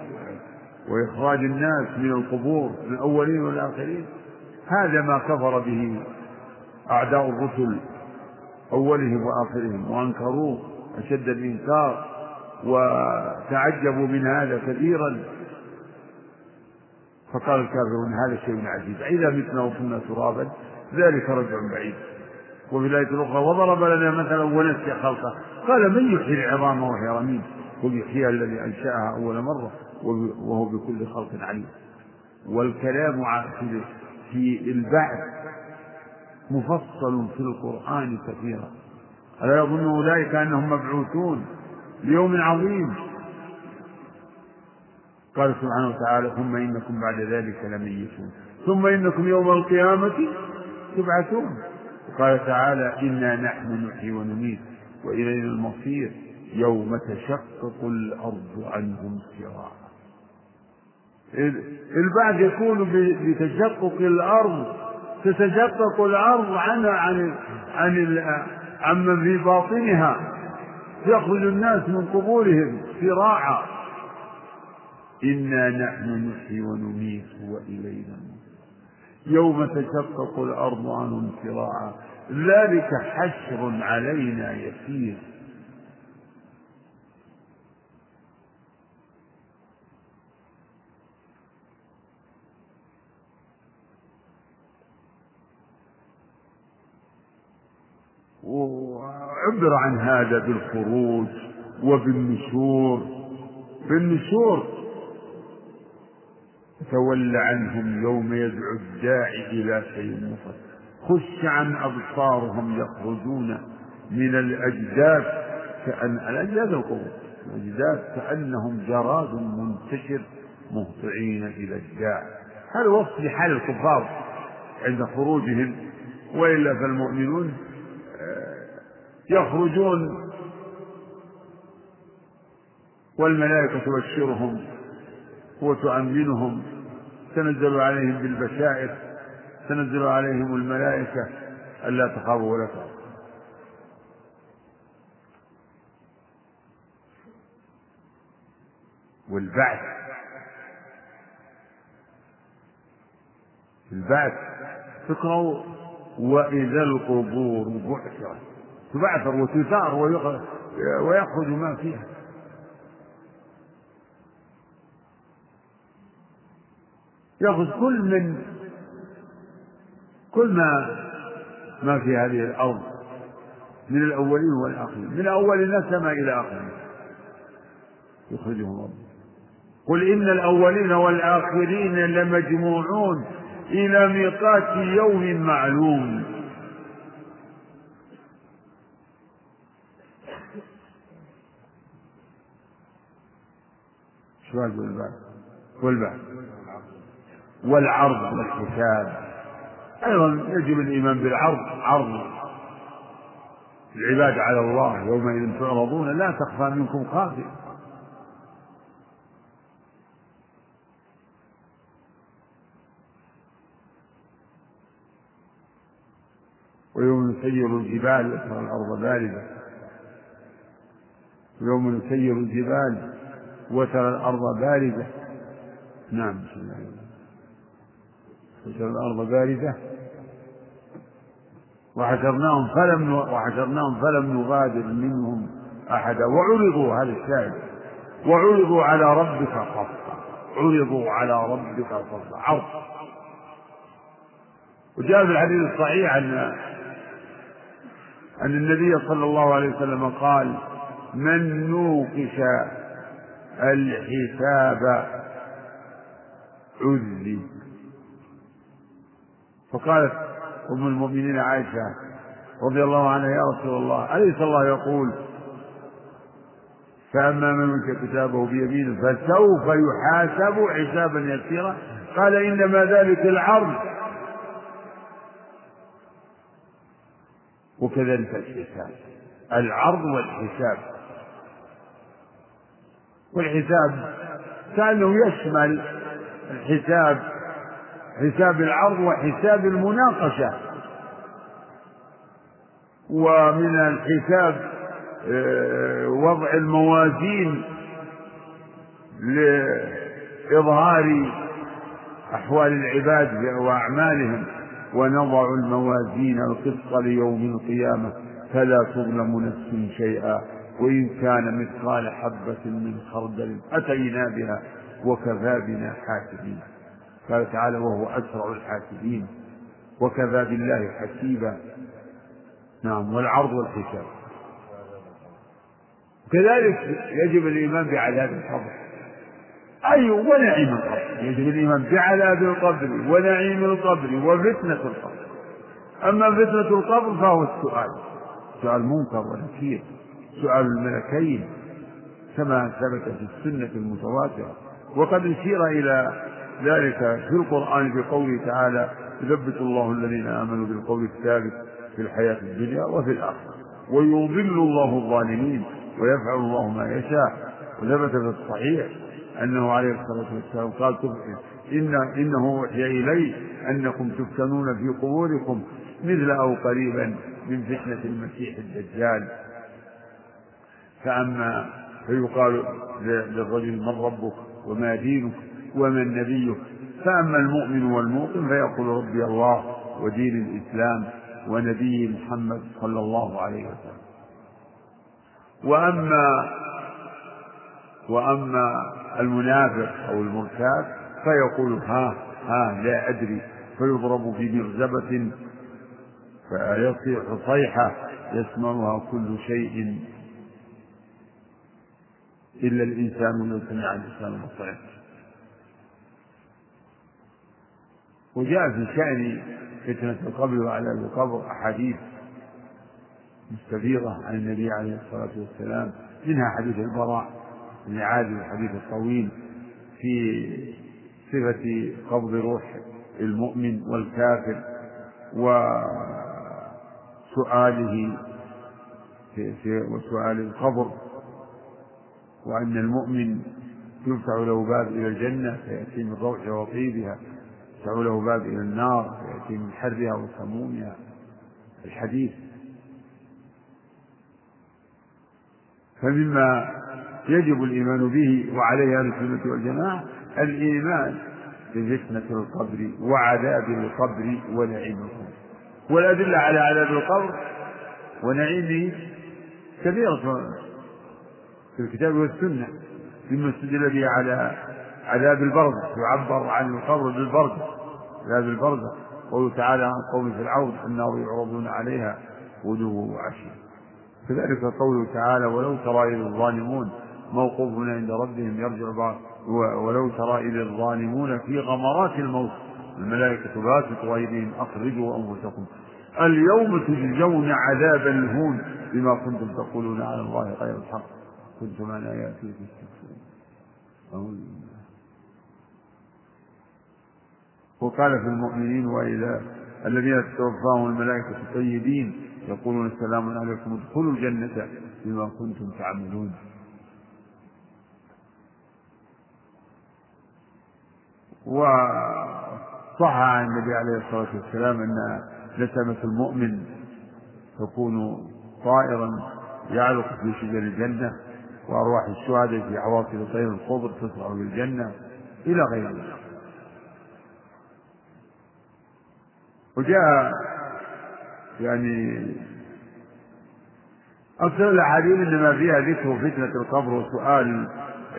وإخراج الناس من القبور الأولين والآخرين هذا ما كفر به أعداء الرسل أولهم وآخرهم وأنكروه أشد الإنكار وتعجبوا من هذا كثيرا. فقال الكافرون هذا شيء عجيب إذا متنا وكنا ترابا ذلك رجع بعيد. وفي الآية الأخرى وضرب لنا مثلا ونسي خلقه. قال من يحيي العظام وهي رميم؟ قل يحييها الذي أنشأها أول مرة وهو بكل خلق عليم. والكلام في البعث مفصل في القرآن كثيرا. ألا يظن أولئك أنهم مبعوثون ليوم عظيم؟ قال سبحانه وتعالى ثم إنكم بعد ذلك لميتون. ثم إنكم يوم القيامة تبعثون. وقال تعالى إنا نحن نحيي ونميت. وإلينا المصير يوم تشقق الأرض عنهم سراعا البعث يكون بتشقق الأرض تتشقق الأرض عن عن عن عمن في باطنها. يخرج الناس من قبورهم سراعا إنا نحن نحيي ونميت وإلينا يوم تشقق الأرض عنهم سراعا ذلك حشر علينا يسير. وعبر عن هذا بالخروج وبالنشور. بالنشور. تولى عنهم يوم يدعو الداعي إلى شيء مفرد خش عن أبصارهم يخرجون من الأجداث كأن الأجداث القبور الأجداث كأنهم جراد منتشر مهطعين إلى الداع هذا وصف لحال الكفار عند خروجهم؟ وإلا فالمؤمنون يخرجون والملائكة تبشرهم وتؤمنهم تنزل عليهم بالبشائر. تنزل عليهم الملائكة ألا تخافوا ولا تخافوا والبعث البعث تقرأ وإذا القبور بعثرت تبعثر وتثار ويخرج ما فيها. يأخذ كل من كل ما ما في هذه الأرض من الأولين والآخرين. من أول النسمة إلى آخرين يخرجهم ربه قل إن الأولين والآخرين لمجموعون إلى ميقات يوم معلوم. شو والبعث والبعث والعرض والحساب. أيضا يجب الإيمان بالعرض عرض العباد على الله يومئذ تعرضون لا تخفى منكم خافية. ويوم نسير الجبال وترى الأرض باردة. ويوم نسير الجبال وترى الأرض باردة. نعم بسم الله. وترى الأرض باردة. وحشرناهم فلم وحشرناهم فلم نغادر منهم أحدا وعرضوا هذا الشاهد وعرضوا على ربك صفا. عرضوا على ربك صفا. عرض. وجاء في الحديث الصحيح أن أن النبي صلى الله عليه وسلم قال من نوقش الحساب عذب. فقالت أم المؤمنين عائشة رضي الله عنها يا رسول الله أليس الله يقول فأما من أوتي كتابه بيمينه فسوف يحاسب حسابا يسيرا قال إنما ذلك العرض وكذلك الحساب العرض والحساب. والحساب كأنه يشمل الحساب حساب العرض وحساب المناقشة. ومن الحساب آه، وضع الموازين لإظهار أحوال العباد وأعمالهم ونضع الموازين القسط ليوم القيامة. فلا تظلم نفس شيئا وإن كان مثقال حبة من خردل أتينا بها وكفى بنا حاسبين. قال تعالى وهو أسرع الحاسبين وكفى بالله حسيبا. نعم والعرض والحساب. كذلك يجب الإيمان بعذاب القبر. أي ونعيم القبر. يجب الإيمان بعذاب القبر ونعيم القبر وفتنة القبر. أما فتنة القبر فهو السؤال. سؤال منكر ونكير. سؤال الملكين. كما ثبت في السنة المتواترة. وقد أشير إلى ذلك في القرآن بقوله تعالى يثبت الله الذين آمنوا بالقول الثابت في الحياة الدنيا وفي الآخرة ويضل الله الظالمين ويفعل الله ما يشاء. وثبت في الصحيح أنه عليه الصلاة والسلام قال إن إنه أوحي إلي أنكم تفتنون في قبوركم مثل أو قريبا من فتنة المسيح الدجال. فأما فيقال للرجل من ربك وما دينك؟ ومن نبيك فأما المؤمن والموقن فيقول ربي الله ودين الإسلام ونبي محمد صلى الله عليه وسلم. وأما وأما المنافق أو المرتاب فيقول ها ها لا أدري. فيضرب في مرزبة فيصيح صيحة يسمعها كل شيء إلا الإنسان لو سمع الإنسان الصيحة وجاء في شأن فتنة القبر وعذاب القبر أحاديث مستفيضة عن النبي عليه الصلاة والسلام منها حديث البراء بن عازب الحديث الطويل في صفة قبض روح المؤمن والكافر وسؤاله في, في وسؤال القبر وأن المؤمن يفتح له باب إلى الجنة فيأتي من روحها وطيبها يفتح له باب إلى النار فيأتي من حرها وسمومها. الحديث. فمما يجب الإيمان به وعليه أهل السنة والجماعة الإيمان بفتنة القبر وعذاب القبر ونعيم القبر والأدلة على عذاب القبر ونعيمه كثيرة في الكتاب والسنة مما استدل به على عذاب البرزخ يعبر عن القبر بالبرزخ عذاب البرزخ قوله تعالى عن قوم فرعون النار يعرضون عليها غدوا وعشيا كذلك قوله تعالى ولو ترى إذ الظالمون موقوفون عند ربهم يرجع بعض ولو ترى إذ الظالمون في غمرات الموت. الملائكة باسطوا أيديهم أخرجوا أنفسكم. اليوم تجزون عذاب الهون بما كنتم تقولون على الله غير الحق. كنتم عن آياته تستكبرون. وقال في المؤمنين وإذا الذين تتوفاهم الملائكة طيبين يقولون السلام عليكم ادخلوا الجنة بما كنتم تعملون. وصح عن النبي عليه الصلاة والسلام أن نسمة المؤمن تكون طائرا يعلق في شجر الجنة وأرواح الشهداء في عواصف طير الخضر تسرع بالجنة إلى غير ذلك. وجاء يعني أكثر الأحاديث إنما فيها ذكر فتنة القبر وسؤال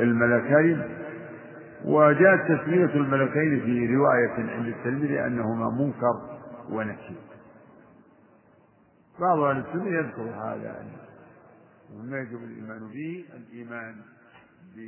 الملكين وجاءت تسمية الملكين في رواية عند الترمذي أنهما منكر ونكير بعض أهل السنة يذكر هذا يعني وما يجب الإيمان به الإيمان ب